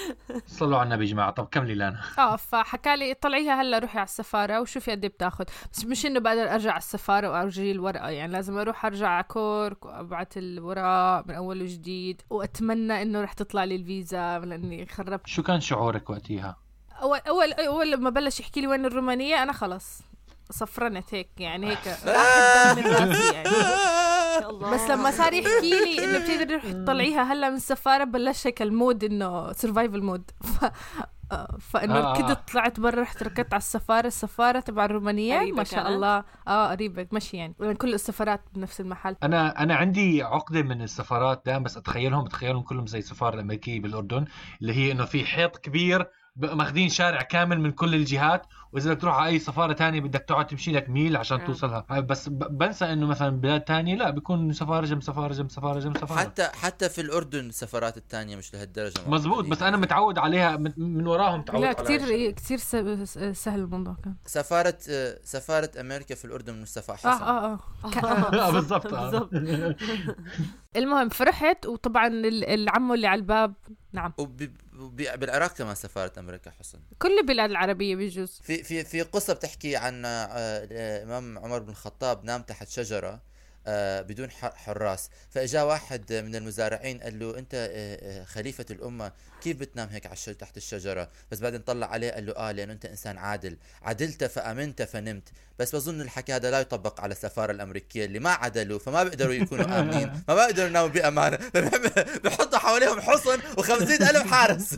صلوا على النبي يا جماعة. طب كملي لنا. آه فحكى لي طلعيها هلا روحي على السفارة وشوفي قد إيه بتاخذ بس مش إنه بقدر أرجع على السفارة وأرجي الورقة يعني لازم أروح أرجع على كورك وأبعت الورق من أول وجديد. وأتمنى إنه رح تطلع لي الفيزا لأني خربت. شو كان شعورك وقتها؟ أول أول أول لما بلش يحكي لي وين الرومانية أنا خلص. صفرنت هيك يعني هيك <laughs> راح الدم من راسي يعني. <laughs> بس لما صار يحكي لي إنه بتقدر تروح تطلعيها هلا من السفارة بلش هيك ال mode إنه survival mode <laughs> ف... آه، فإنه آه. كده طلعت برا رحت ركضت على السفارة السفارة تبع الرومانية ما شاء كانت؟ الله. آه قريبة مشي يعني. لأن كل السفارات بنفس المحل. أنا أنا عندي عقدة من السفارات دائما بس أتخيلهم بتخيلهم كلهم زي السفاره الامريكيه بالأردن اللي هي إنه في حيط كبير ماخذين شارع كامل من كل الجهات وإذا بدك تروح على أي سفارة تانية بدك تقعد تمشي لك ميل عشان آه. توصلها. بس بنسى إنه مثلا بلاد تانية لا بيكون سفارة جنب سفارة جنب سفارة جنب سفارة. حتى حتى في الأردن السفارات الثانية مش لهالدرجة مزبوط بس أنا متعود عليها من, من وراهم متعود لا كثير. كثير س- سهل الموضوع كان. سفارة آه، سفارة أمريكا في الأردن من مصطفى آه حسن آه آه. <laughs> <laughs> آه، بالضبط آه. <laughs> المهم فرحت وطبعا ال- العمو اللي على الباب نعم. وب- وب- بالعراق كمان سفارة أمريكا حسن كل البلاد العربية بيجوز. في في في قصة بتحكي عن آه، الامام عمر بن الخطاب نام تحت شجرة آه، بدون حراس. فإجا واحد من المزارعين قال له أنت آه، آه، خليفة الأمة كيف بتنام هيك على تحت الشجرة؟ بس بعدين طلع عليه قال له آه لأنه أنت إنسان عادل. عدلت فأمنت فنمت. بس بظن الحكي هذا لا يطبق على السفارة الأمريكية اللي ما عدلوا فما بيقدروا يكونوا <laughs> آمنين. ما بيقدروا يناموا بأمانة. <laughs> بحطوا حواليهم حصن و50 ألف حارس. <laughs>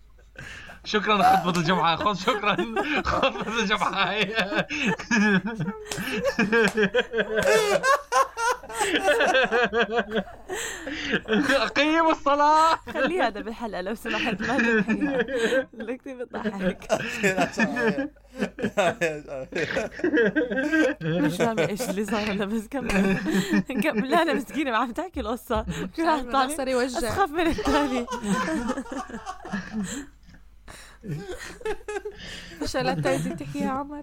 شكرا خطبة الجمعة. خذ شكرا. خطبة الجمعة. أقيم الصلاة. خلي هذا بالحلقة لو سمحت ما لا كثير بتضحك مش فاهمه إيش اللي صار هلا بس كمل كمل لا أنا مسكينة ما عم تحكي القصة. شو رح تطلع صار يوجع أسخف من الثاني شغلات تايتي تحكيها عمر؟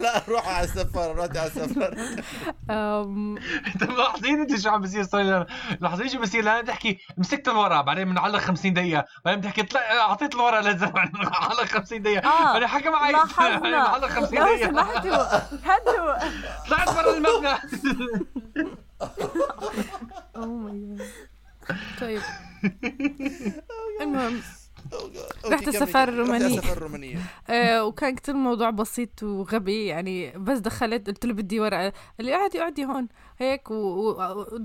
لا روح على السفاره روح على السفاره أم، انت ملاحظين انت شو عم بيصير؟ صار لنا ملاحظين شو بيصير؟ لنا تحكي مسكت الورقة بعدين بنعلق 50 دقيقة. بعدين بتحكي طلع اعطيت الورقة للزلمة <laughs> علق 50 دقيقة. آه، بعدين حكى معي بعلق 50 لو دقيقة سمحتوا هدوا. طلعت برا المبنى. oh my God طيب. المهم رحت السفارة الرومانية. رحت السفارة الرومانية. آه وكان كتير الموضوع بسيط وغبي يعني بس دخلت قلت له بدي ورقة. قال لي قعدي قعدي هون. هيك و... و... و...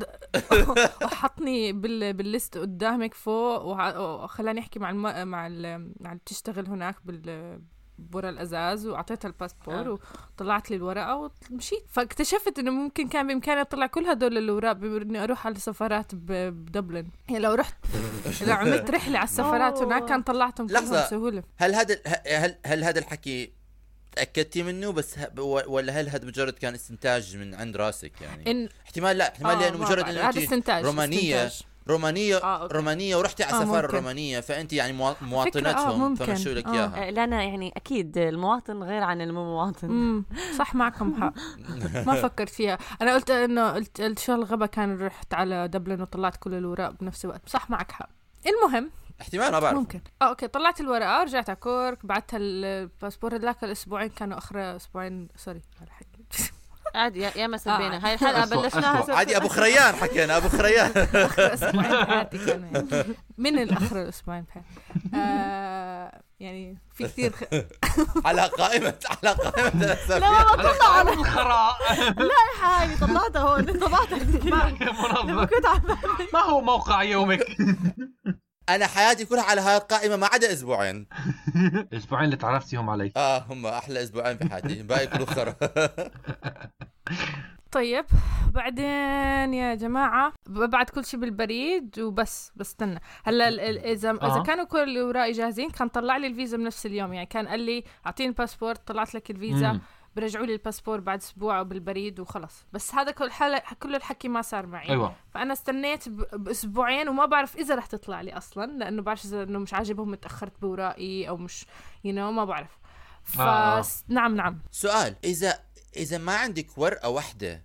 <laughs> وحطني بال... بال list قدامك فوق وخلاني أحكي مع الم... مع ال... مع اللي بتشتغل هناك بال برا الأزاز وأعطيتها الباسبور آه. وطلعت لي الورقة ومشيت فاكتشفت إنه ممكن كان بإمكاني أطلع كل هدول الأوراق بما اني أروح على السفارات بدبلن يعني لو رحت <laughs> لو عملت رحلة على السفارات هناك كان طلعتهم كلهم لحظة. بسهولة هل هذا هل هل هذا الحكي تأكدتي منه بس ه- ولا هل هذا مجرد كان استنتاج من عند راسك يعني ان احتمال لا احتمال آه، لأنه مجرد. إنه رومانية استنتاج. رومانيه آه، أوكي. رومانية ورحتي على آه، السفاره ممكن. الرومانيه فانت يعني موا- مواطنتهم ممكن. فمشوا لك آه. إياها. آه، لا أنا يعني أكيد المواطن غير عن المو مواطن امم صح معكم حق. ما <laughs> فكرت فيها. أنا قلت إنه قلت قلت شو الغبا كان رحت على دبلن وطلعت كل الوراق بنفس الوقت. صح معك حق. المهم احتمال ما بعرف. ممكن. آه أوكي طلعت الورقه رجعت على كورك بعتها الباسبور. هذاك الأسبوعين كانوا آخر أسبوعين sorry عادي يا يا ما سبينا. آه. هاي الحلقة بلشناها. عادي أبو خريان حكينا أبو خريان. <laughs> من الآخر الأسبوعين آه يعني في كثير خ... <laughs> على قائمة على قائمة <laughs> الأسابيع. لا والله طلع على الخراء هاي طلعتها هون عم ما هو موقع يومك؟ أنا حياتي كلها على هاي القائمة ما عدا أسبوعين. <laughs> الاسبوعين اللي تعرفتيهم علي. آه هم أحلى أسبوعين في حياتي. باقي كله خرا <laughs> طيب بعدين يا جماعة ببعت كل شيء بالبريد وبس بستنى هلا ال- ال- اذا إذا آه. كانوا كل اوراقي جاهزين كان طلع لي الفيزا بنفس اليوم. يعني كان قال لي أعطيني الباسبورت طلعت لك الفيزا. مم. برجعوا لي الباسبور بعد أسبوع بالبريد وخلص بس هذا كل حل... كل الحكي ما صار معي أيوه فأنا استنيت ب... بأسبوعين وما بعرف إذا رح تطلع لي أصلا لأنه بعرف إذا إنه مش عاجبهم تاخرت باوراقي أو مش you you know, ما بعرف ف آه. نعم نعم سؤال إذا إذا ما عندك ورقة واحدة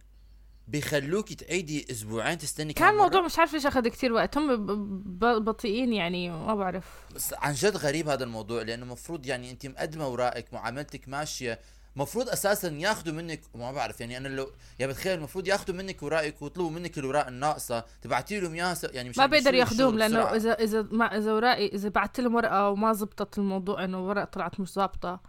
بيخلوك تعيدي أسبوعين تستني كان الموضوع؟ مش عارفه ليش أخذ كتير وقت هم. بطيئين يعني ما بعرف بس عن جد غريب هذا الموضوع لأنه المفروض يعني أنت مقدمة اوراقك معاملتك ماشية المفروض أساسا ياخذوا منك ما بعرف يعني أنا لو يعني بتخيل المفروض ياخذوا منك اوراقك ويطلبوا منك الاوراق الناقصة تبعتي لهم اياها يعني مش ما بيقدر ياخذوهم لأنه بسرعة. إذا إذا ما إذا ورقي إذا بعت لهم ورقة وما زبطت الموضوع إنه ورقه طلعت مش ظابطه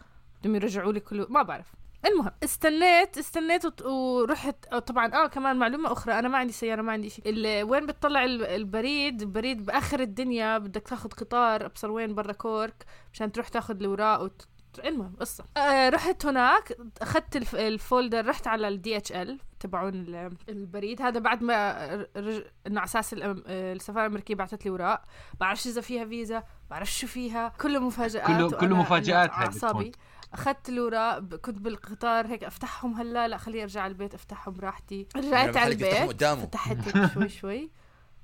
بدهم يرجعوا لي كله ما بعرف. المهم استنيت استنيت ورحت طبعا آه كمان معلومة أخرى أنا ما عندي سيارة ما عندي شيء. وين بتطلع ال- البريد؟ البريد بآخر الدنيا بدك تاخذ قطار أبصر وين برا كورك مشان تروح تاخذ الاوراق وت... المهم قصة. آه رحت هناك أخذت الف- ال folder رحت على ال DHL تبعون ال- البريد. هذا بعد ما رج... إنه على أساس الأم- السفارة الأمريكية بعثت لي اوراق بعرفش إذا فيها فيزا بعرف شو فيها. كله مفاجآت كله- كله بتكون. أعصابي. أخذت الاوراق ب- كنت بالقطار هيك أفتحهم هلا لا خليني ارجع على البيت أفتحهم براحتي رجعت على البيت. فتحت <laughs> شوي شوي.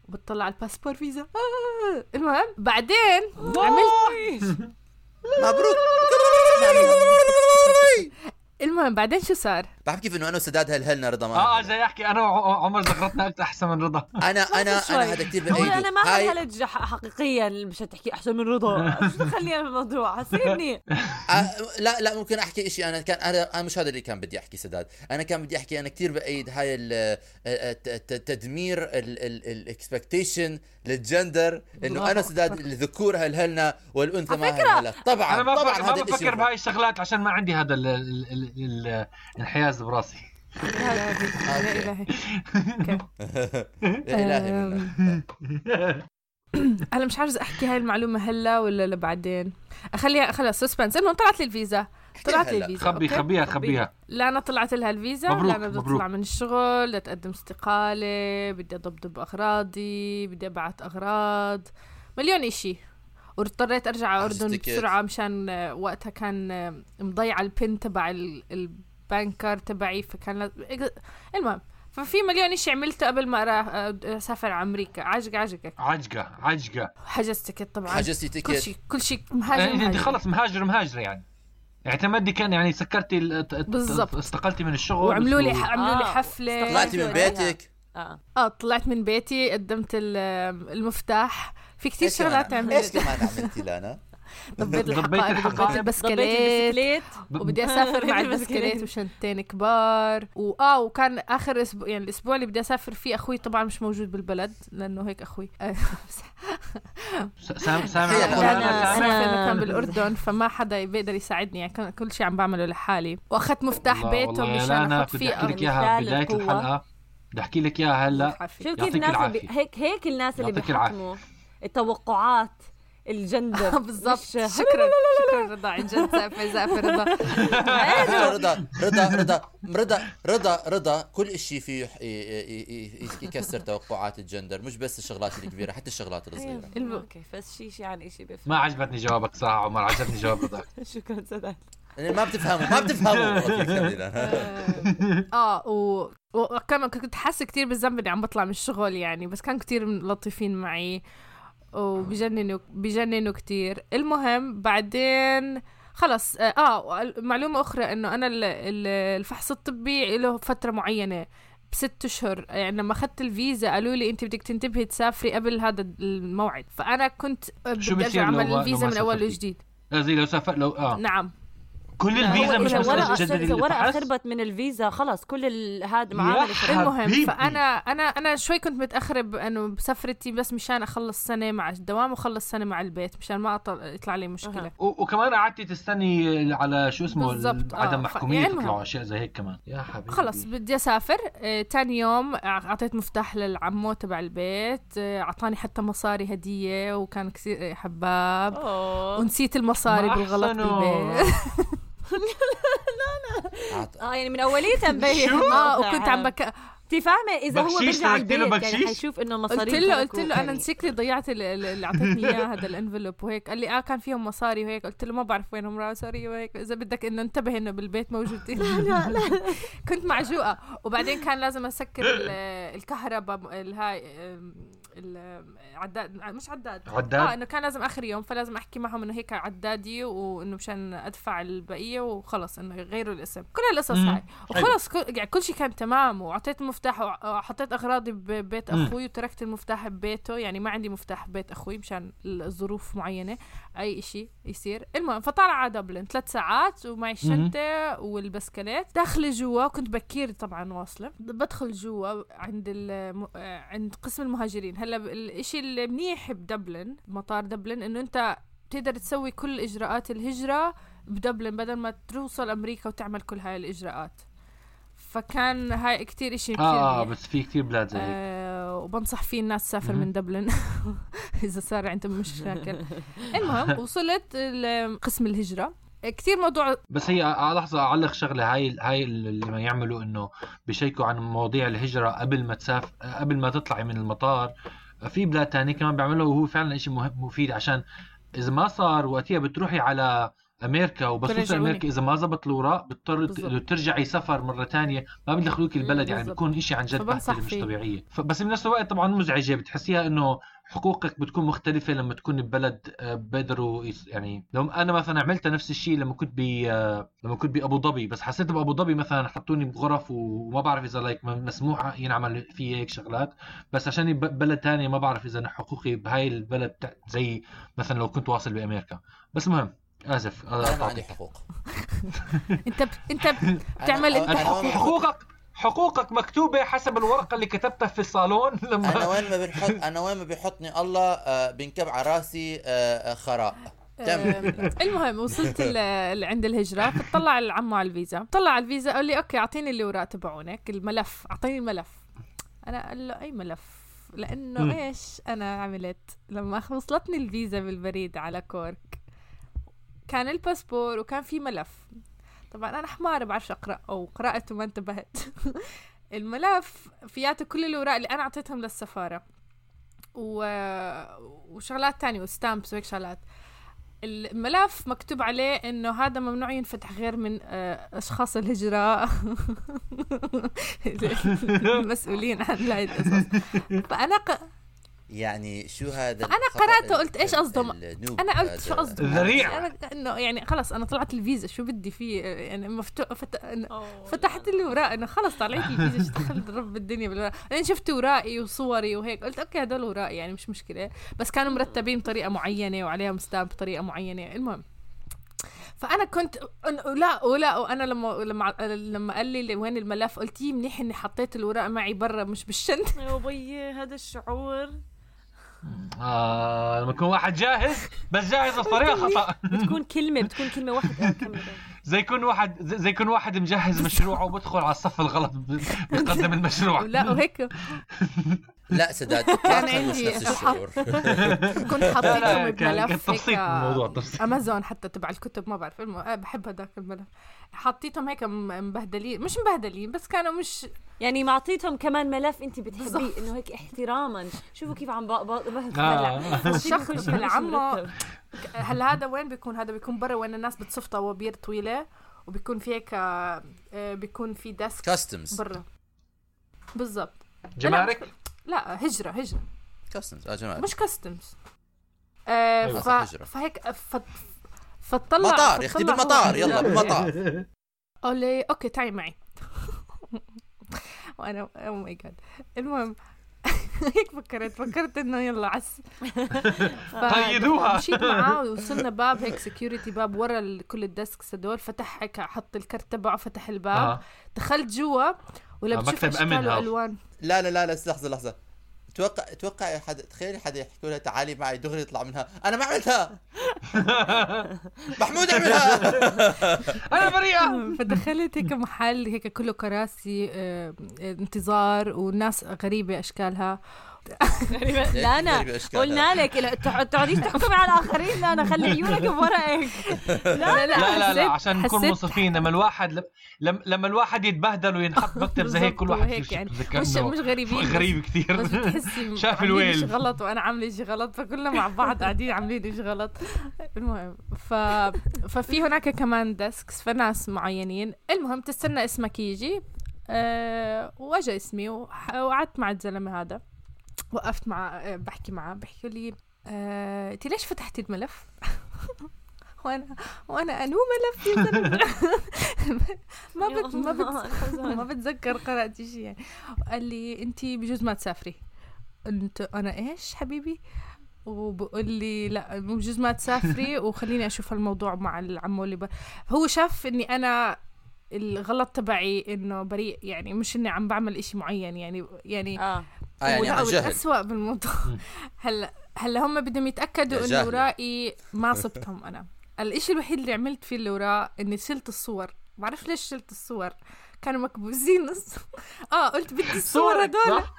وبتطلع على الباسبور فيزا. آه. المهم بعدين عملت <laughs> مبروك. المهم بعدين شو صار؟ كيف إنه أنا وسداد هلهلنا رضا ما آه جاي احكي أنا وعمر ذكرتنا أكثر أحسن من رضا. أنا أنا. أنا هذا كثير بايده أنا ما هاي هلج حقيقيا مش تحكي أحسن من رضا. <laughs> شو دخلني أنا بالموضوع حسيبني <laughs> آه، لا لا ممكن أحكي شيء أنا كان أنا مش هذا اللي كان بدي أحكي سداد. أنا كان بدي أحكي أنا كثير بايد هاي الت- تدمير الاكسبكتيشن للجندر إنه أنا سداد. الذكور هلهلنا والأنثى ما هلهلا طبعا أنا ما طبعا بفكر ما بفكر بهاي الشغلات عشان ما عندي هذا ال- الانحياز براسي يا إلهي. أوكي. يا الهي منك. أنا مش عارفه أحكي هاي المعلومة هلا ولا لا بعدين اخليها خلص suspense المهم طلعت لي الفيزا طلعت لي. الفيزا خبي؟ خبيها خبيها لا أنا طلعت لها الفيزا مبروك، لا أنا بدي. أطلع من الشغل بدي أقدم استقالة بدي اضبضب أغراضي بدي ابعت أغراض مليون إشي واضطريت أرجع على الاردن. بسرعة مشان وقتها كان مضيعه ال PIN تبع ال- ال bank card تبعي فكان لاز- المهم ففي مليون إشي عملته قبل ما أسافر على أمريكا. عجقة عجقة. عجقة عجقة. حجزت ticket طبعا. حجزتي كل ticket. شيء كل شيء مهاجر يعني إنت مهاجر. خلص مهاجر مهاجرة يعني. اعتمدي كان يعني سكرتي بالضبط. استقلتي من الشغل. وعملوا لي عملوا لي آه، حفلة. طلعتي من. بيتك؟ آه. آه طلعت من بيتي قدمت ال- المفتاح. في كثير شغلات عملتي؟ إيش كمان عملتي لنا ضبيت الحقائب. ضبيت البسكليت وبدي أسافر مع البسكليت. وشنطتين كبار وآه وكان آخر أسبوع يعني الأسبوع اللي بدي أسافر فيه أخوي طبعا مش موجود بالبلد لأنه هيك أخوي سامع سامع <laughs> كان بالأردن فما حدا بيقدر يساعدني يعني كان كل شيء عم بعمله لحالي وأخذت مفتاح بيته مشان كنت فيه أحكي لك. إياها بداية. الحلقة بدي أحكي لك إياها هلا. شوف كيف الناس. هيك هيك الناس اللي. بيحكموا التوقعات الجندر. <laughs> بالضبط. مش- شكرا. شكرا رضا. عن جد زقفه زقفه رضا. رضا رضا رضا رضا رضا رضا كل شيء فيه يح- ي- ي- ي- يكسر توقعات الجندر. مش بس الشغلات الكبيرة حتى الشغلات الصغيرة. الم- أوكي بس شيء شيء عن شيء بيفرق ما عجبتني جوابك صراحة عمر. عجبني جواب رضا. <laughs> شكرا سداد. يعني ما بتفهموا ما بتفهموا. <laughs> آه. و... وكمان كنت حاسة كتير بالذنب إني عم بطلع من الشغل يعني بس كانوا كتير لطيفين معي. وبجننوا بجننوا كتير. المهم بعدين خلص آه آه، معلومة أخرى إنه أنا ال- ال- الفحص الطبي له فترة معينة بست أشهر. يعني لما أخذت الفيزا قالوا لي أنت بدك تنتبهي تسافري قبل هذا الموعد. فأنا كنت بدي ارجع أعمل الفيزا من أول؟ وجديد. زي لو سافر لو آه. نعم. كل الفيزا مش إذا بس ورقه تجددي إذا ورقه الفحص خربت من الفيزا خلص كل ال- هذا معاملة. المهم. فانا أنا أنا شوي كنت متأخرة بانه بسفرتي بس مشان أخلص سنة مع الدوام وأخلص سنة مع البيت مشان ما أطل... يطلع لي مشكلة أها. و- وكمان قعدتي تستني على شو اسمه بالضبط، آه. عدم محكومية يعني تطلعوا المهم. أشياء زي هيك كمان يا حبيبي خلص بدي أسافر آه، تاني يوم أعطيت مفتاح للعمو تبع البيت آه، أعطاني حتى مصاري هدية وكان كثير حباب أوه. ونسيت المصاري بالغلط أحسنوا. <laughs> بالبيت عط- آه يعني من اوليتها مبين آه وكنت عم بك... أنت فاهمة؟ إذا هو له البيت يعني؟ حيشوف إنه قلت مصاري له قلت له أنا basically ضيعت ال- ال- اللي اعطيتني إياه هذا ال envelope وهيك. قال لي آه كان فيهم مصاري وهيك. قلت له ما بعرف وينهم راحوا sorry وهيك. إذا بدك إنه انتبه إنه بالبيت موجودين <laughs> لا لا كنت معجوقة. وبعدين كان لازم أسكر ال- الكهرباء الهاي العداد مش عداد عداد؟ آه إنه كان لازم آخر يوم فلازم أحكي معهم إنه هيك عدادي وإنه مشان أدفع البقية وخلص إنه يغيروا الاسم كل القصص. هاي وخلص كل, يعني كل شيء كان تمام وعطيت المفتاح وحطيت أغراضي ببيت. أخوي وتركت المفتاح ببيته يعني ما عندي مفتاح ببيت أخوي مشان الظروف معينة أي شيء يصير. المهم فطالع على دبلن. ثلاث ساعات ومعي الشنطة والبسكليت. داخله جوا كنت بكير طبعا واصلة. بدخل جوا عند الم... عند قسم المهاجرين. هلأ الإشي المنيح بدبلن مطار دبلن إنه أنت بتقدر تسوي كل إجراءات الهجرة بدبلن بدل ما توصل أمريكا وتعمل كل هاي الإجراءات. فكان هاي كتير إشي كتير آه. بس في كثير بلاد زي هيك. آه وبنصح فيه الناس تسافر. من دبلن. <laughs> إذا صار عندهم مشاكل. <laughs> المهم وصلت قسم الهجرة. كثير موضوع بس هي على لحظة أعلق شغلة. هاي هاي اللي ما يعملوا إنه بيشيكوا عن مواضيع الهجرة قبل ما تسافر قبل ما تطلعي من المطار. في بلاد تانية كمان بيعملوا وهو فعلا شيء مهم مفيد. عشان إذا ما صار وقتها بتروحي على أمريكا بيرجعوني. أمريكا إذا ما زبط الاوراق بتضطر بالضبط. ترجعي سفر مرة تانية ما بيدخلوك البلد يعني. بتكون شيء عن جد بهدله مش. طبيعية بس بنفس الوقت طبعا مزعجة بتحسيها إنه حقوقك بتكون مختلفة لما تكون ببلد آه، بيقدروا يس- يعني لو أنا مثلا عملت نفس الشيء لما كنت ب آه، لما كنت بأبو ظبي بس حسيت بأبو ظبي مثلا حطوني بغرف وما بعرف إذا like مسموح ينعمل في هيك شغلات بس عشان بلد تاني ما بعرف إذا حقوقي بهاي البلد زي مثلا لو كنت واصل بامريكا بس مهم اسف أنا ما عندي. حقوق. <laughs> انت ب... انت ب... بتعمل أنا- انت أنا حقوقك حقوقك مكتوبة حسب الورقة اللي كتبتها في الصالون <laughs> أنا لما وين ما بنحط أنا وين ما بيحطني الله آه، بنكب على راسي آه، آه، خراء. المهم وصلت عند الهجرة فطلع العمو على الفيزا. طلع على الفيزا قال لي okay أعطيني الاوراق تبعونك الملف أعطيني الملف. أنا قال له أي ملف؟ لأنه. إيش؟ أنا عملت لما وصلتني الفيزا بالبريد على كورك. كان الباسبور وكان في ملف. طبعا أنا حمار بعرفش أقرأ أو قرات وما انتبهت. <laughs> الملف فياته كل الأوراق اللي أنا أعطيتهم للسفارة. و... وشغلات تانية و stamps وهيك شغلات. الملف مكتوب عليه إنه هذا ممنوع ينفتح غير من آه، أشخاص الهجرة. <laughs> <laughs> المسؤولين عن هاي القصص. فأنا ق... يعني شو هذا قرأته ال- قلت إيش ال- قصده؟ أنا قلت؟ شو قصده؟ ذريعة. أنا إنه يعني خلص أنا طلعت الفيزا شو بدي فيه؟ يعني مفتوح فت... فتحت الاوراق إنه خلص طلعت الفيزا شو دخل رب الدنيا بالوراق أنا شفت اوراقي وصوري وهيك قلت okay هدول اوراقي يعني مش مشكلة بس كانوا مرتبين بطريقة معينة وعليهم stamp بطريقة معينة. المهم فأنا كنت أن- لا ولا وأنا لما لما لما قال لي وين الملف قلت يي منيح إني حطيت الاوراق معي برا مش بالشنطة. يا بيي هذا الشعور. آه لما يكون واحد جاهز بس جاهز بطريقة خطأ بتكون كلمة بتكون كلمة واحدة <laughs> آه،. زي يكون واحد زي زي يكون واحد مجهز مشروعه وبدخل على الصف الغلط <laughs> بيقدم المشروع. لا وهيك <laughs> لا سداد كان اطلاقا مش عندي نفس الشعور. <laughs> كنت كان- كان بملف تبسيط الموضوع، تبسيط. امازون حتى تبع الكتب ما بعرف. آه، بحب هذاك الملف. حطيتهم هيك مبهدلين مش مبهدلين بس كانوا مش يعني معطيتهم كمان ملف انت بتحبيه. انه هيك احتراما. شوفوا كيف عم بق- بق- بق- آه. هلا هذا وين بيكون؟ هذا بيكون برا وين الناس بتصف طوابير طويلة وبيكون في هيك آه، آه، بيكون في desk customs برا. بالضبط. جمارك؟ لا هجرة هجرة. customs آه جماعة مش customs آه أيوة، ف... فهيك ف... فتطلع مطار يا أختي بالمطار يلا بالمطار قال لي okay تعي معي. <laughs> وأنا oh my God المهم هيك فكرت فكرت إنه يلا عس <laughs> قيدوها. مشيت معاه ووصلنا باب هيك security باب ورا كل ال desks هدول فتح هيك حط الكرت تبعه فتح الباب آه. دخلت جوا ولا أمن اشكال. والوان لا لا لا لا لحظة لحظة توقع توقع حد تخيلي حدا يحكي لها تعالي معي دغري يطلع منها. أنا ما عملتها. <laughs> محمود عملها. <laughs> أنا بريئه فدخلت هيك محل هيك كله كراسي آه، آه، انتظار وناس غريبة أشكالها. <laughs> لا أنا. قلنا لك لا، تقعديش تحكمي على الآخرين لا أنا خلي عيونك بورقك <laughs> لا لا لا لا حسيت- عشان نكون منصفين لما الواحد لم- لما لما الواحد يتبهدل وينحط <laughs> مكتب زي هيك كل واحد يصير يعني. مش مش غريبين غريب كثير. بتحسي شاف الويل. شي غلط وأنا عاملة شيء غلط فكلنا مع بعض قاعدين عاملين شيء غلط. المهم ف... ففي هناك كمان ديسكس فناس معينين. المهم تستنى اسمك يجي. أه... وأجا اسمي وقعدت مع الزلمة هذا. وقفت مع أه، بحكي معه بحكي لي أه... انت ليش فتحتي الملف؟ <laughs> وأنا وأنا انو ملف يا زلمه ما بت... ما بت... <laughs> ما بتذكر قرأت شيء. يعني قال لي انت بجوز ما تسافري. قلت أنا إيش حبيبي؟ وبقول لي لا بجوز ما تسافري <laughs> وخليني أشوف الموضوع مع العمو اللي ب... هو شاف إني أنا الغلط تبعي إنه بريء يعني مش إني عم بعمل إشي معين يعني يعني آه. آه يعني عن جهل. والأسوأ بالموضوع. <laughs> هلا هلا هم بدهم يتأكدوا إنه. ورائي ما صبتهم أنا. الإشي الوحيد اللي عملت فيه اللي وراه إني شلت الصور. بعرف ليش شلت الصور؟ كانوا مكبوزين <laughs> آه قلت بدي <laughs> الصور هدول. صح؟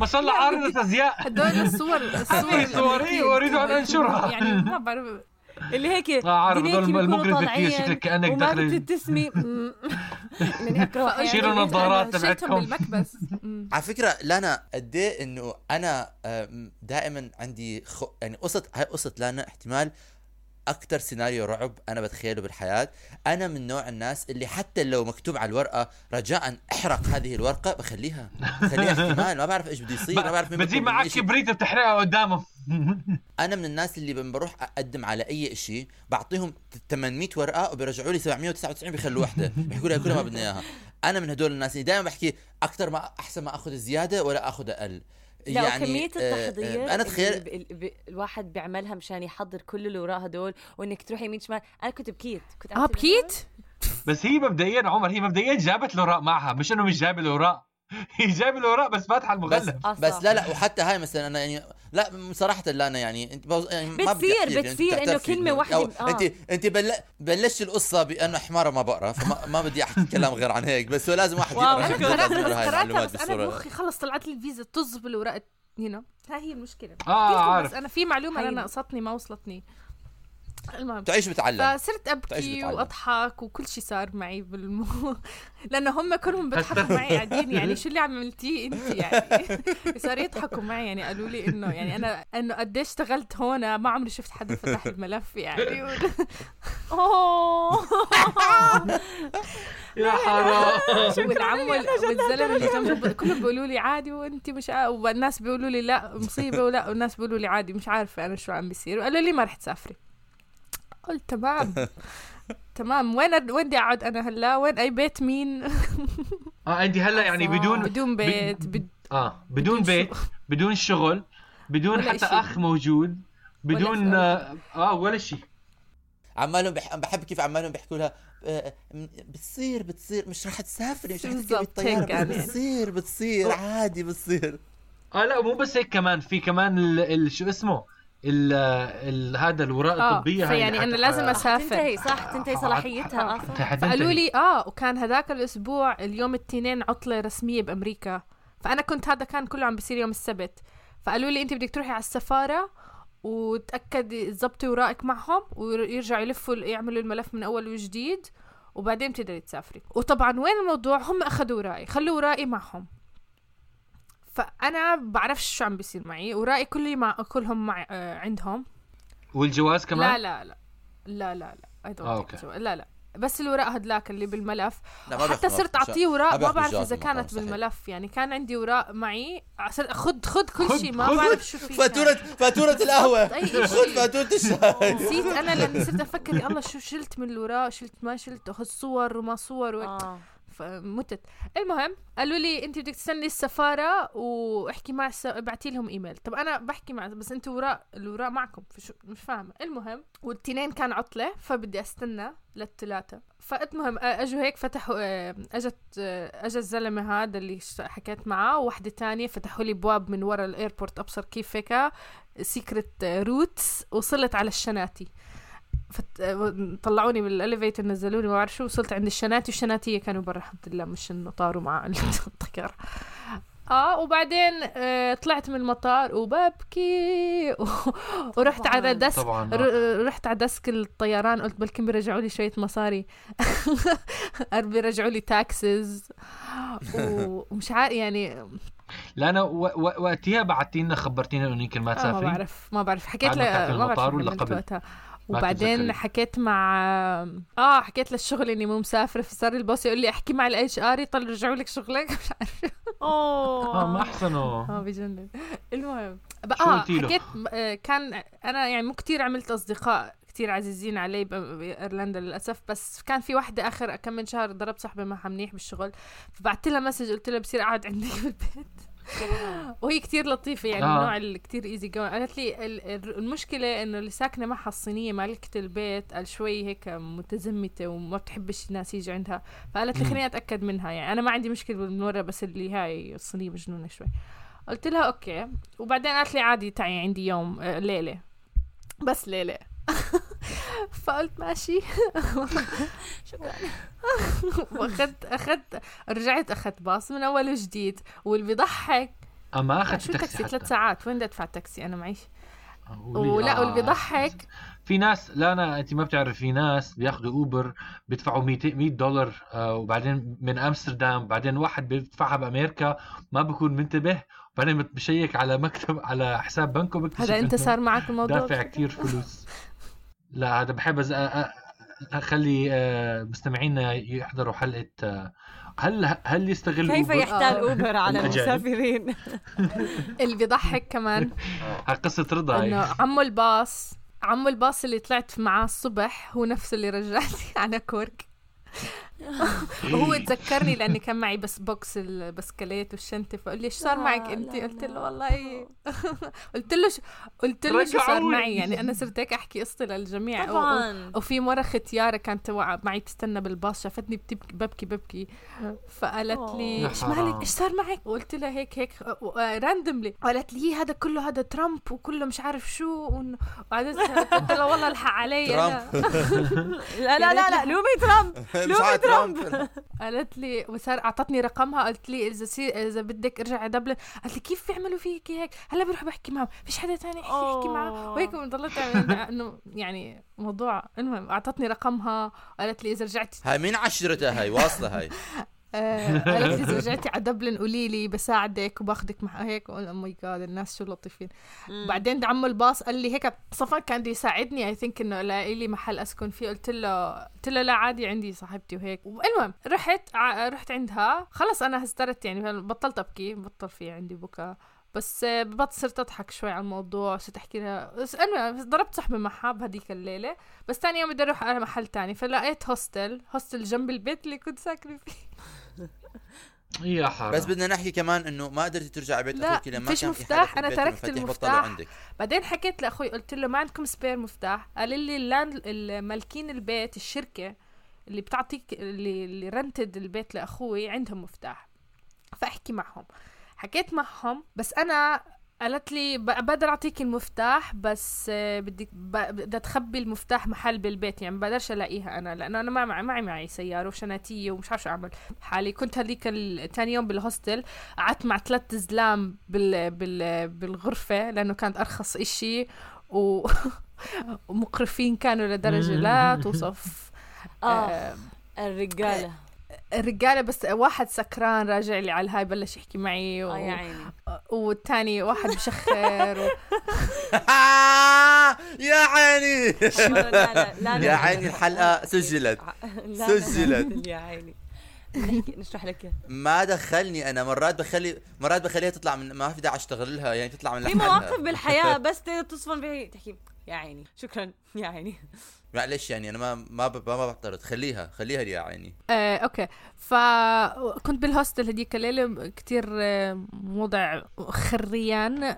ما شاء الله عارضة أزياء. هدول الصور الصور. هذه صوري وأريد أن أنشرها. يعني ما بعرف. اللي هيك آه عارف هذول بيكونوا المقرف كثير شكلك كأنك وما داخل بتبتسمي. انني اكره شيلوا نظارات أنا شلتهم تبعتكم. بالمكبس. على فكرة لانا قد إيه إنه أنا دائما عندي خ... يعني قصة هاي قصة لانا احتمال أكثر سيناريو رعب أنا بتخيله بالحياة أنا من نوع الناس اللي حتى لو مكتوب على الورقة رجاء أحرق هذه الورقة بخليها بخليها <laughs> احتمال ما بعرف إيش بده يصير ما بعرف مين بتجيب معك. كبريت بتحرقها قدامه أنا من الناس اللي لما بروح أقدم على أي شيء بعطيهم 800 ورقة وبيرجعوا لي 799 بيخلوا وحده بيحكوا لي كلها ما بدنا إياها. أنا من هدول الناس اللي دائما بحكي أكثر ما أحسن ما آخذ زياده ولا آخذ أقل. لا يعني وكمية آه، التحضير آه، أنا تخيل الواحد بيعملها مشان يحضر كل اللي وراه هدول وإنك تروحي يمين شمال. أنا كنت بكيت. كنت آه بكيت؟ بس هي مبدئيا عمر هي مبدئيا جابت الاوراق معها مش إنه مش جايبه الاوراق <laughs> هي جايبة الاوراق بس فاتحة بس المغلف. آه، بس. لا لا وحتى هاي مثلا أنا يعني لا صراحة لا أنا يعني أنت بوز... يعني ما بدي بتصير- بتصير إنه- واحدة- أو آه. أنت أنت بل... بلشت القصة بأنه حمارة ما بقرا فما ما بدي أحكي <laughs> كلام غير عن هيك بس هو لازم واحد يقرأ عشان بس هاي قرأتها المعلومات بس أنا بمخي خلص طلعت لي الفيزا طز بالورقه you know هاي هي المشكلة. آه بس عارف. أنا في معلومة أنا ناقصتني ما وصلتني. المهم. تعيش بتعلم فصرت أبكي بتعلم. وأضحك وكل شيء صار معي بالمو <laughs> لأنه هم كلهم بيضحكوا معي قاعدين يعني شو اللي <laughs> عملتيه أنت يعني؟ <laughs> صاروا يضحكوا معي يعني قالوا لي انه يعني أنا إنه قد إيش اشتغلت هون ما عمري شفت حدا فتح الملف يعني. أوه! يا حرام. والعم وال- والزلمه اللي جنبه كلهم بيقولوا لي عادي وأنت مش. والناس بيقولوا لي لا مصيبة ولا والناس بيقولوا لي عادي مش عارفة أنا شو عم بيصير. وقالوا لي ما رح تسافري. قلت تمام. <laughs> تمام. وين وين بدي أقعد أنا هلا؟ وين أي بيت مين؟ <laughs> آه انت هلا يعني بدون بدون بيت بد... آه بدون بدون بيت <laughs> بدون شغل بدون حتى إشي. أخ موجود بدون ولا آه, آه ولا شيء عمالهم بح... بحب كيف عمالهم بيحكوا لها آه، م- بتصير بتصير مش رح تسافري مش رح تركبي الطيارة يعني. بتصير بتصير عادي بتصير. آه لا مو بس هيك كمان في كمان ال... ال... شو اسمه؟ ال ال هذا الوراء آه، الطبية حت- أنا لازم ح- أسافر. تنتهي صح تنتهي صلاحيتها. صح. حتنتهي. فقالوا لي آه وكان هذاك الأسبوع اليوم الاثنين عطلة رسمية بأمريكا. فأنا كنت هذا كان كله عم بيصير يوم السبت. فقالوا لي أنت بدك تروحي على السفارة وتاكدي تظبطي ورائك معهم ويرجعوا يلفوا يعملوا الملف من أول وجديد وبعدين بتقدري تسافري. وطبعا وين الموضوع؟ هم أخذوا ورائي خلوا ورائي معهم. فأنا بعرفش شو عم بيصير معي ورائي كلي مع كلهم مع آه عندهم. والجواز كمان؟ لا لا لا لا لا لا don't آه،. لا لا. بس الوراق هدلاك اللي بالملف. حتى صرت. أعطيه ما وراق ما بعرف إذا كانت. بالملف. يعني كان عندي وراق معي صرت خد خد كل خد- شيء ما خد- بعرف شو في فاتورة فاتورة القهوة. أي شيء. خذ فاتورة الشاي. نسيت أنا لاني صرت أفكر يا الله شو شلت من الوراق شلت ما شلت أخذ صور وما صور و... آه. فمتت. المهم قالوا لي انت بدك تستني السفارة واحكي مع الس... ابعتي لهم إيميل. طب أنا بحكي مع بس أنتوا وراء الوراء معكم فشو مش فاهمة. المهم والتنين كان عطلة فبدي أستنى للثلاثة. فالمهم أجوا هيك فتحوا آه، أجت آه، اجى الزلمه هذا اللي حكيت معاه. وواحدة تانية فتحوا لي بواب من ورا ال airport أبصر كيف هيك secret routes وصلت على الشناتي. فت... طلعوني بال elevator نزلوني ما بعرف شو وصلت عند الشناتي والشناتية كانوا برا الحمد لله مش إنه طاروا مع <laughs> الطيارة آه وبعدين آه طلعت من المطار وببكي و... <laughs> ورحت. على طبعا آه. ر- رحت على desk الطيران قلت بلكن بيرجعوا لي شوية مصاري <laughs> بيرجعوا لي taxes ومش عارف يعني لا أنا و... و... وقتها بعتينا خبرتينا إنه يمكن ما آه ما تسافري بعرف ما بعرف حكيت بعد ما من بعرف ولا قبل؟ وقتها وبعدين. حكيت مع آه حكيت للشغل إني مو مسافرة فصار ال boss يقول لي أحكي مع ال HR يطلع يرجعوا لك شغلك <laughs> مش عارف آه ما اوه أحسنوا. آه بجنن. المهم آه؟ حكيت آه، كان أنا يعني مو كتير عملت أصدقاء كتير عزيزين علي بإيرلندا للأسف بس كان في وحده آخر كم من شهر ضربت صاحبي معها منيح بالشغل فبعت لها message قلت لها بصير أقعد عندك بالبيت وهي كتير لطيفة يعني آه. النوع اللي كتير easy go قالت لي ال- ال- المشكلة إنه اللي ساكنة معها الصينية مالكة البيت قال شوي هيك متزمتة وما بتحبش الناس يجي عندها. فقالت لي. خليني أتأكد منها يعني أنا ما عندي مشكلة من ورا بس اللي هاي الصينية مجنونة شوي. قلت لها okay. وبعدين قالت لي عادي تعي عندي يوم آه، ليلة. بس ليلة. <laughs> فقلت ماشي. <laughs> شكرا. <laughs> واخذت اخذت رجعت أخذت باص من أول وجديد واللي بيضحك أما أخذت شو تاكسي تاكسي؟ ثلاث. ساعات. وين بدي أدفع تاكسي؟ أنا معيش. قولي- ولا واللي آه. بيضحك في ناس لا أنا أنت ما بتعرف في ناس بياخذوا أوبر بيدفعوا 200 100 دولار آه وبعدين من أمستردام بعدين واحد بيدفعها بأمريكا ما بكون منتبه. وبعدين بشيك على مكتب على حساب بنكه هذا أنت صار معك الموضوع؟ دافع كتير فلوس. لا هذا بحب أخلي آه، مستمعينا يحضروا حلقة آه، هل هل يستغل كيف Uber؟ يحتال آه. Uber على. المسافرين <laughs> اللي بيضحك كمان قصة رضا. إنه عمو الباص عمو الباص اللي طلعت معاه الصبح هو نفسه اللي رجعني <laughs> على كورك <laughs> وهو تذكرني لأني كان معي بس box البسكليت والشنطة فقال لي إيش صار معك؟ انت قلت له. والله <laughs> قلت له شو قلت له شو صار. معي؟ يعني أنا صرت هيك أحكي قصتي للجميع. طبعا. وفي مرة ختيارة كانت معي تستنى بالباص شافتني بتبكي ببكي ببكي. فقالت لي إيش. مالك؟ إيش صار معك؟ وقلت لها هيك هيك randomly قالت لي هذا كله هذا ترامب وكله مش عارف شو. وبعدين قلت لها والله الحق علي. <laughs> لا لا لا لا لومي ترامب مش عارف. ترامب <laughs> قالت لي وصار أعطتني رقمها قلت لي إذا سي... إذا بدك ارجع على دبلن قالت لي كيف بيعملوا فيك هيك؟ هلا بروح بحكي معهم. فيش حدا تاني يحكي معه. وهيك ضلت <laughs> إنه يعني موضوع المهم أعطتني رقمها قالت لي إذا رجعت هاي مين عشرتها هاي؟ واصلة هاي. <laughs> آه، قالت لي إذا <laughs> رجعتي على دبلن قولي لي بساعدك وباخذك مع هيك oh my God الناس شو لطيفين. بعدين عمو الباص قال لي هيك صفا كان بده يساعدني I think إنه ألاقي لي محل أسكن فيه. قلت له قلت له لا عادي عندي صاحبتي وهيك. المهم رحت ع- رحت عندها. خلص أنا هسترت يعني بطلت أبكي بطل في عندي بكاء بس آه، بط صرت أضحك شوي على الموضوع صرت أحكي لها. بس المهم ضربت صاحبي معها بهديك الليلة بس تاني يوم بدي أروح على محل تاني فلقيت hostel hostel جنب البيت اللي كنت ساكنة فيه. يا حرام بس بدنا نحكي كمان إنه ما قدرتي ترجع على بيت لا، أخوك لما فيش مفتاح، البيت تركت المفتاح. بطلوا عندك. بعدين حكيت لأخوي قلت له ما عندكم spare مفتاح؟ قال لي ال land المالكين البيت الشركة اللي بتعطيك اللي, اللي rented البيت لأخوي عندهم مفتاح. فأحكي معهم. حكيت معهم بس أنا قالت لي ب- بقدر أعطيك المفتاح بس آه، بدك ب- بدها تخبي المفتاح محل بالبيت يعني بقدرش ألاقيها أنا لأنه أنا ما معي معي معي سيارة وشناتية ومش عارفه شو أعمل حالي. كنت هذيك ثاني يوم بالهوستل قعدت مع ثلاث زلام بال بال بالغرفة لأنه كانت أرخص إشي و <laughs> ومقرفين كانوا لدرجة لا توصف. آه آه، الرجالة. الرجالة بس واحد سكران راجع لي على الهاي بلش يحكي معي و... آه يا عيني. والثاني واحد بشخر و... <laughs> يا عيني. لا لا لا لا <laughs> يا عيني الحلقة سجلت. سجلت. <laughs> يا عيني. نحكي نشرح لك. ما دخلني أنا. مرات بخلي مرات بخليها تطلع من ما في داعي أشتغل لها يعني تطلع من في مواقف بالحياة بس تصفن بهي تحكي يا عيني. شكرا يا عيني. معلش يعني أنا ما ما ب- ما بعترض. خليها خليها لي يا عيني. آه، okay. فكنت بال hostel هديك الليلة كتير آه، وضع خريان. <laughs>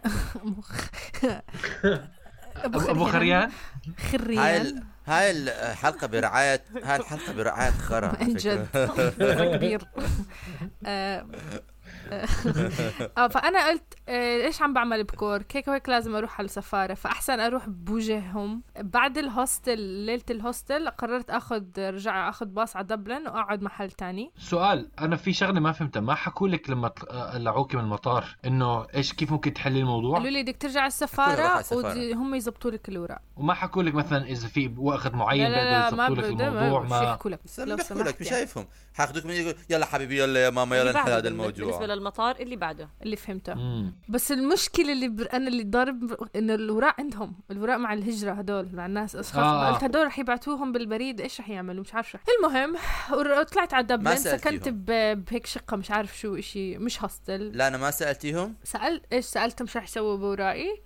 أبو خريان؟ هاي خريان ال... هاي الحلقة برعاية هاي الحلقة برعاية خرا عن. جد. <laughs> كبير. <laughs> آه، آه <laughs> فأنا قلت آه، إيش عم بعمل بكورك هيك وهيك لازم أروح على السفارة. فأحسن أروح بوجههم. بعد الهوستل ليلة الهوستل قررت آخذ رجع آخذ باص على دبلن وأقعد محل تاني. سؤال أنا في شغلة ما فهمتها. ما حكوا لك لما طلعوكي من المطار إنه إيش كيف ممكن تحلي الموضوع؟ قالوا لي بدك ترجع على السفارة السفارة. وهم يزبطوا لك الأوراق. وما حكوا لك مثلا إذا في وقت معين لا لا لا بيقدروا ما لك الموضوع ما ما لك؟ لو سمحت لك مش يعني. شايفهم. حاخذوك من يقول يلا حبيبي يلا يا ماما يلا نحل هذا بالنسبة الموضوع. للمطار اللي بعده. اللي فهمته. مم. بس المشكلة اللي بر... أنا اللي ضارب إنه الاوراق عندهم الاوراق مع الهجرة هدول مع الناس أشخاص. آه. قلت هدول رح يبعتوهم بالبريد إيش رح يعملوا؟ مش عارفه المهم طلعت على دبلن. سكنت ب... بهيك شقة مش عارف شو إشي مش هوستل لا أنا ما سألتيهم؟ سالت إيش سألتهم؟ شو رح يسووا باوراقي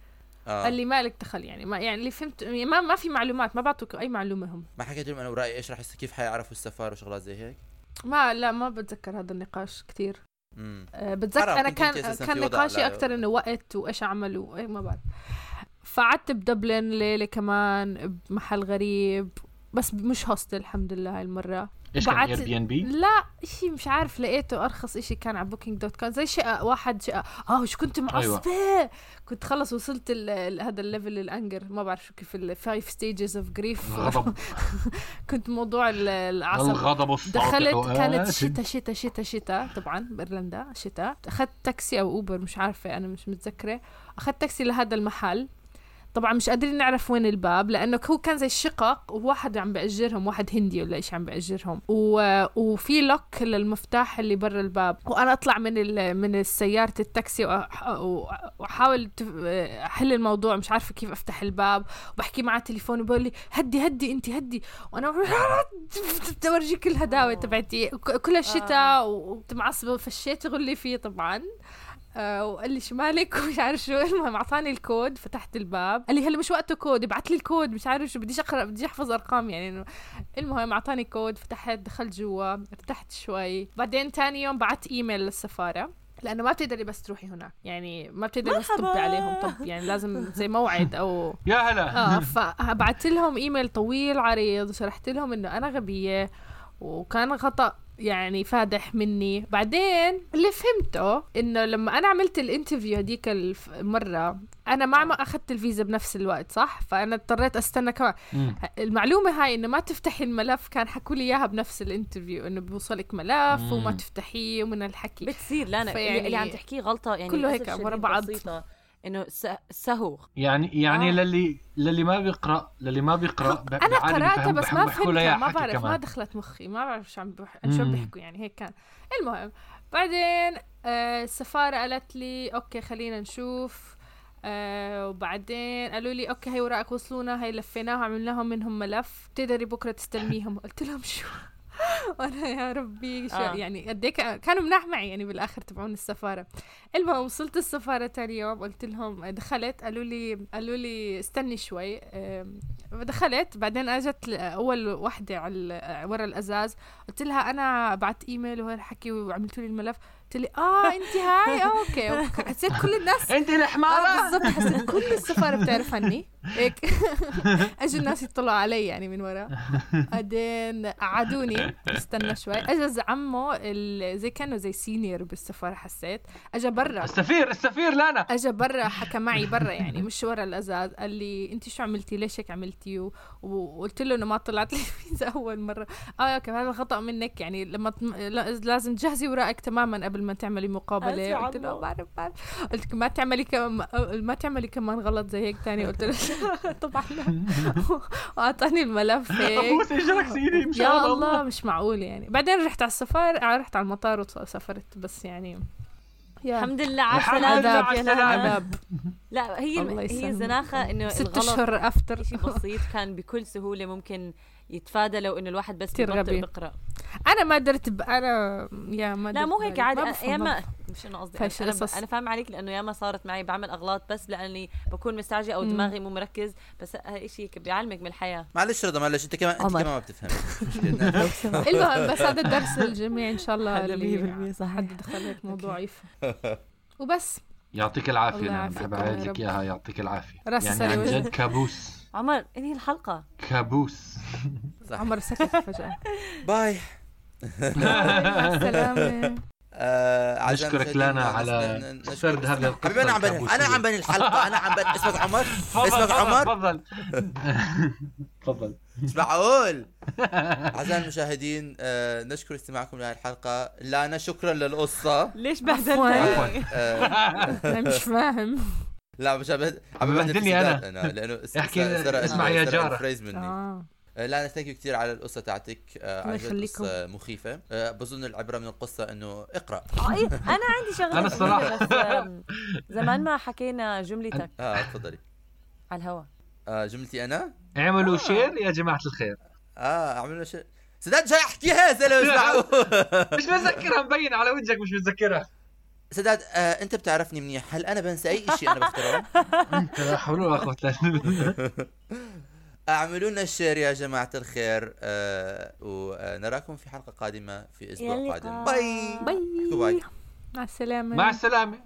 آه. قال لي مالك دخل يعني ما يعني اللي فهمت يعني ما ما في معلومات ما بعطوك أي معلومة هم. ما حكيت لهم أنا وراي إيش راح يصير كيف حيعرفوا السفارة وشغلات زي هيك؟ ما لا ما بتذكر هذا النقاش كثير بتذكر حرام، أنا كان كان نقاشي أكثر إنه وقت وإيش أعمل وإيه ما بعرف. فقعدت بدبلن ليلة كمان بمحل غريب بس مش hostel الحمد لله هاي المرة. إيش كان Airbnb لا إشي مش عارف لقيته أرخص إشي كان على Booking dot com زي شقة واحد شقة. آه وش كنت معصبه أيوة. كنت خلص وصلت ال- ال- هذا ال level ال anger ما بعرف شو كيف ال five stages of grief الغضب. <laughs> كنت موضوع ال- العصب. الغضب دخلت كانت آت. شتاء شتاء شتاء شتاء طبعا بايرلندا شتاء أخذت تاكسي أو Uber مش عارفة أنا مش متذكرة. أخذت تاكسي لهذا المحل. طبعا مش قادرين نعرف وين الباب لأنه هو كان زي شقق وواحد عم بأجرهم واحد هندي ولا إيش عم بأجرهم. و... وفي lock للمفتاح اللي برا الباب. وأنا أطلع من ال... من سياره التاكسي. وأحاول. أحل الموضوع مش عارفة كيف أفتح الباب. وبحكي معه تليفون وبقول لي هدي هدي أنت هدي. وأنا بدي <laughs> أورجيك الهداوة تبعتي. كلها شتاء ومعصبة فشيت غلي فيه طبعا. آه وقال لي شو مالك؟ <laughs> ومش عارف شو. المهم أعطاني الكود فتحت الباب. قال لي هلا مش وقته كود ابعت لي الكود مش عارف شو بديش أقرأ بدي أحفظ أرقام. يعني المهم أعطاني كود فتحت دخلت جوا ارتحت شوي. بعدين تاني يوم بعت إيميل للسفارة لأنه ما بتقدري بس تروحي هناك. يعني ما بتقدري بس. تطبي عليهم. طب يعني لازم زي موعد أو يا هلا! آه فبعت لهم إيميل طويل عريض وشرحت لهم إنه أنا غبية وكان خطأ. يعني فادح مني بعدين اللي فهمته إنه لما أنا عملت ال interview هديك الف- المره أنا ما ما أخذت الفيزا بنفس الوقت صح فأنا اضطريت أستنى كمان مم. المعلومة هاي إنه ما تفتحي الملف كان حكوا لي إياها بنفس ال interview إنه بيوصلك ملف مم. وما تفتحيه ومن الحكي بتصير لا أنا فيعني- اللي, عم تحكيه غلطة يعني كله هيك ورا بعض. بسيطة. إنه سهو يعني يعني آه. للي للي ما بيقرأ للي ما بيقرأ أنا بيفهم- بس ما فهمتها ما بعرف ما كمان. دخلت مخي ما بعرف شو عم بح... شو. بيحكوا يعني هيك كان المهم بعدين آه السفارة قالت لي okay خلينا نشوف آه وبعدين قالوا لي okay هي وراقك وصلونا هي لقيناهم عملناهم منهم ملف تقدري بكرة تستلميهم قلت لهم شو <laughs> وأنا يا ربي شو آه. يعني قد إيه كا- كانوا مناح معي يعني بالآخر تبعون السفارة المهم وصلت السفارة تاني يوم قلت لهم دخلت قالوا لي قالوا لي استني شوي دخلت بعدين أجت أول وحدة على ورا الأزاز قلت لها أنا بعت إيميل وهالحكي وعملتوا لي الملف قلت لي آه انت هاي؟ آه، okay. حسيت كل الناس <laughs> انت الحمارة؟ بالضبط. حسيت كل السفارة بتعرف عني. هيك. <laughs> أجوا الناس يطلعوا علي يعني من ورا. بعدين قعدوني. استنى شوي. اجى عمو زي كأنه زي senior بالسفارة حسيت. اجى برا. السفير السفير لانا. اجى برا حكى معي برا يعني مش ورا الأزاز. قال لي انت شو عملتي؟ ليش هيك عملتي؟ وقلت له إنه ما طلعت لي <laughs> فيزا أول مرة. آه okay هذا خطأ منك يعني لما تم... لازم تجهزي وراقك تماما قبل ما تعملي مقابلة. قلت له. بعرف بعرف. قلت ما تعملي كمان ما تعملي كمان غلط زي هيك تاني. قلت له <laughs> طبعا <laughs> وأعطاني الملف هيك. ابوس اجرك سيدي يا الله. مش معقول يعني. بعدين رحت على السفر آه، رحت على المطار وسافرت بس يعني يا الحمد لله على السلامة. لله يا لا هي هي يسلمك. الزناخة إنه ست اشهر افتر شيء بسيط كان بكل سهولة ممكن يتفادى لو إنه الواحد بس غبي. بقرأ أنا ما درت ب... أنا يا ما لا مو هيك. عادي ما أنا- بفهم ياما <laughs> مش انه قصدي أنا قصص. أنا فاهم عليك لأنه ياما صارت معي بعمل أغلاط بس لأني بكون مستعجل أو. دماغي مو مركز بس هاي شيء بيعلمك من الحياة معلش رضا معلش أنت كمان أنت. كمان ما <laughs> مشكلة. <laughs> المهم بس هذا الدرس للجميع إن شاء الله هذا اللي 100% صحيح. حد دخل هيك موضوع يفهم وبس يعطيك لانا يعافيك بحب يا اعيد لك رب. إياها يعطيك العافية رأس يعني عن. جد كابوس عمر انهي الحلقة كابوس صح. عمر سكت فجأة باي <laughs> مع السلامة آه، نشكرك نس- على سرد حبيبي القصة أنا عم بني. أنا عم بني الحلقة. أنا عم بني اسمك عمر؟ <laughs> تفضل اسمك تفضل، عمر؟ تفضل. <laughs> تفضل. مش معقول <laughs> أعزائي المشاهدين آه، نشكر استماعكم لهذه الحلقة. لانا شكرا للقصة. ليش عفواً. بهدلتني آه، أنا مش فاهم. لا مش عم بهد- عم عم بهدل بهدلني أنا. لأنه احكي اسمع يا سرق جارة. الفريز مني. آه، لانا thank you كثير على القصة تاعتك آه، الله عن جد يخليكم. قصه مخيفة. آه، بظن العبرة من القصة إنه اقرأ. آه، إيه، أنا عندي شغلة. بس آم، زمان ما حكينا جملتك. آه تفضلي. على الهواء آه، جملتي أنا؟ اعملوا share يا جماعة الخير. آه عملنا share سداد جاي احكيها يا زلمة <laughs> مش متذكرها مبين على وجهك مش متذكرها سداد آه، أنت بتعرفني منيح. هل أنا بنسى أي شيء أنا بختاره؟ <laughs> لا حول ولا قوة <laughs> أعملوا لنا ال share يا جماعة الخير آه ونراكم في حلقة قادمة في أسبوع. قادم. bye. bye. bye. مع السلامة. مع السلامة.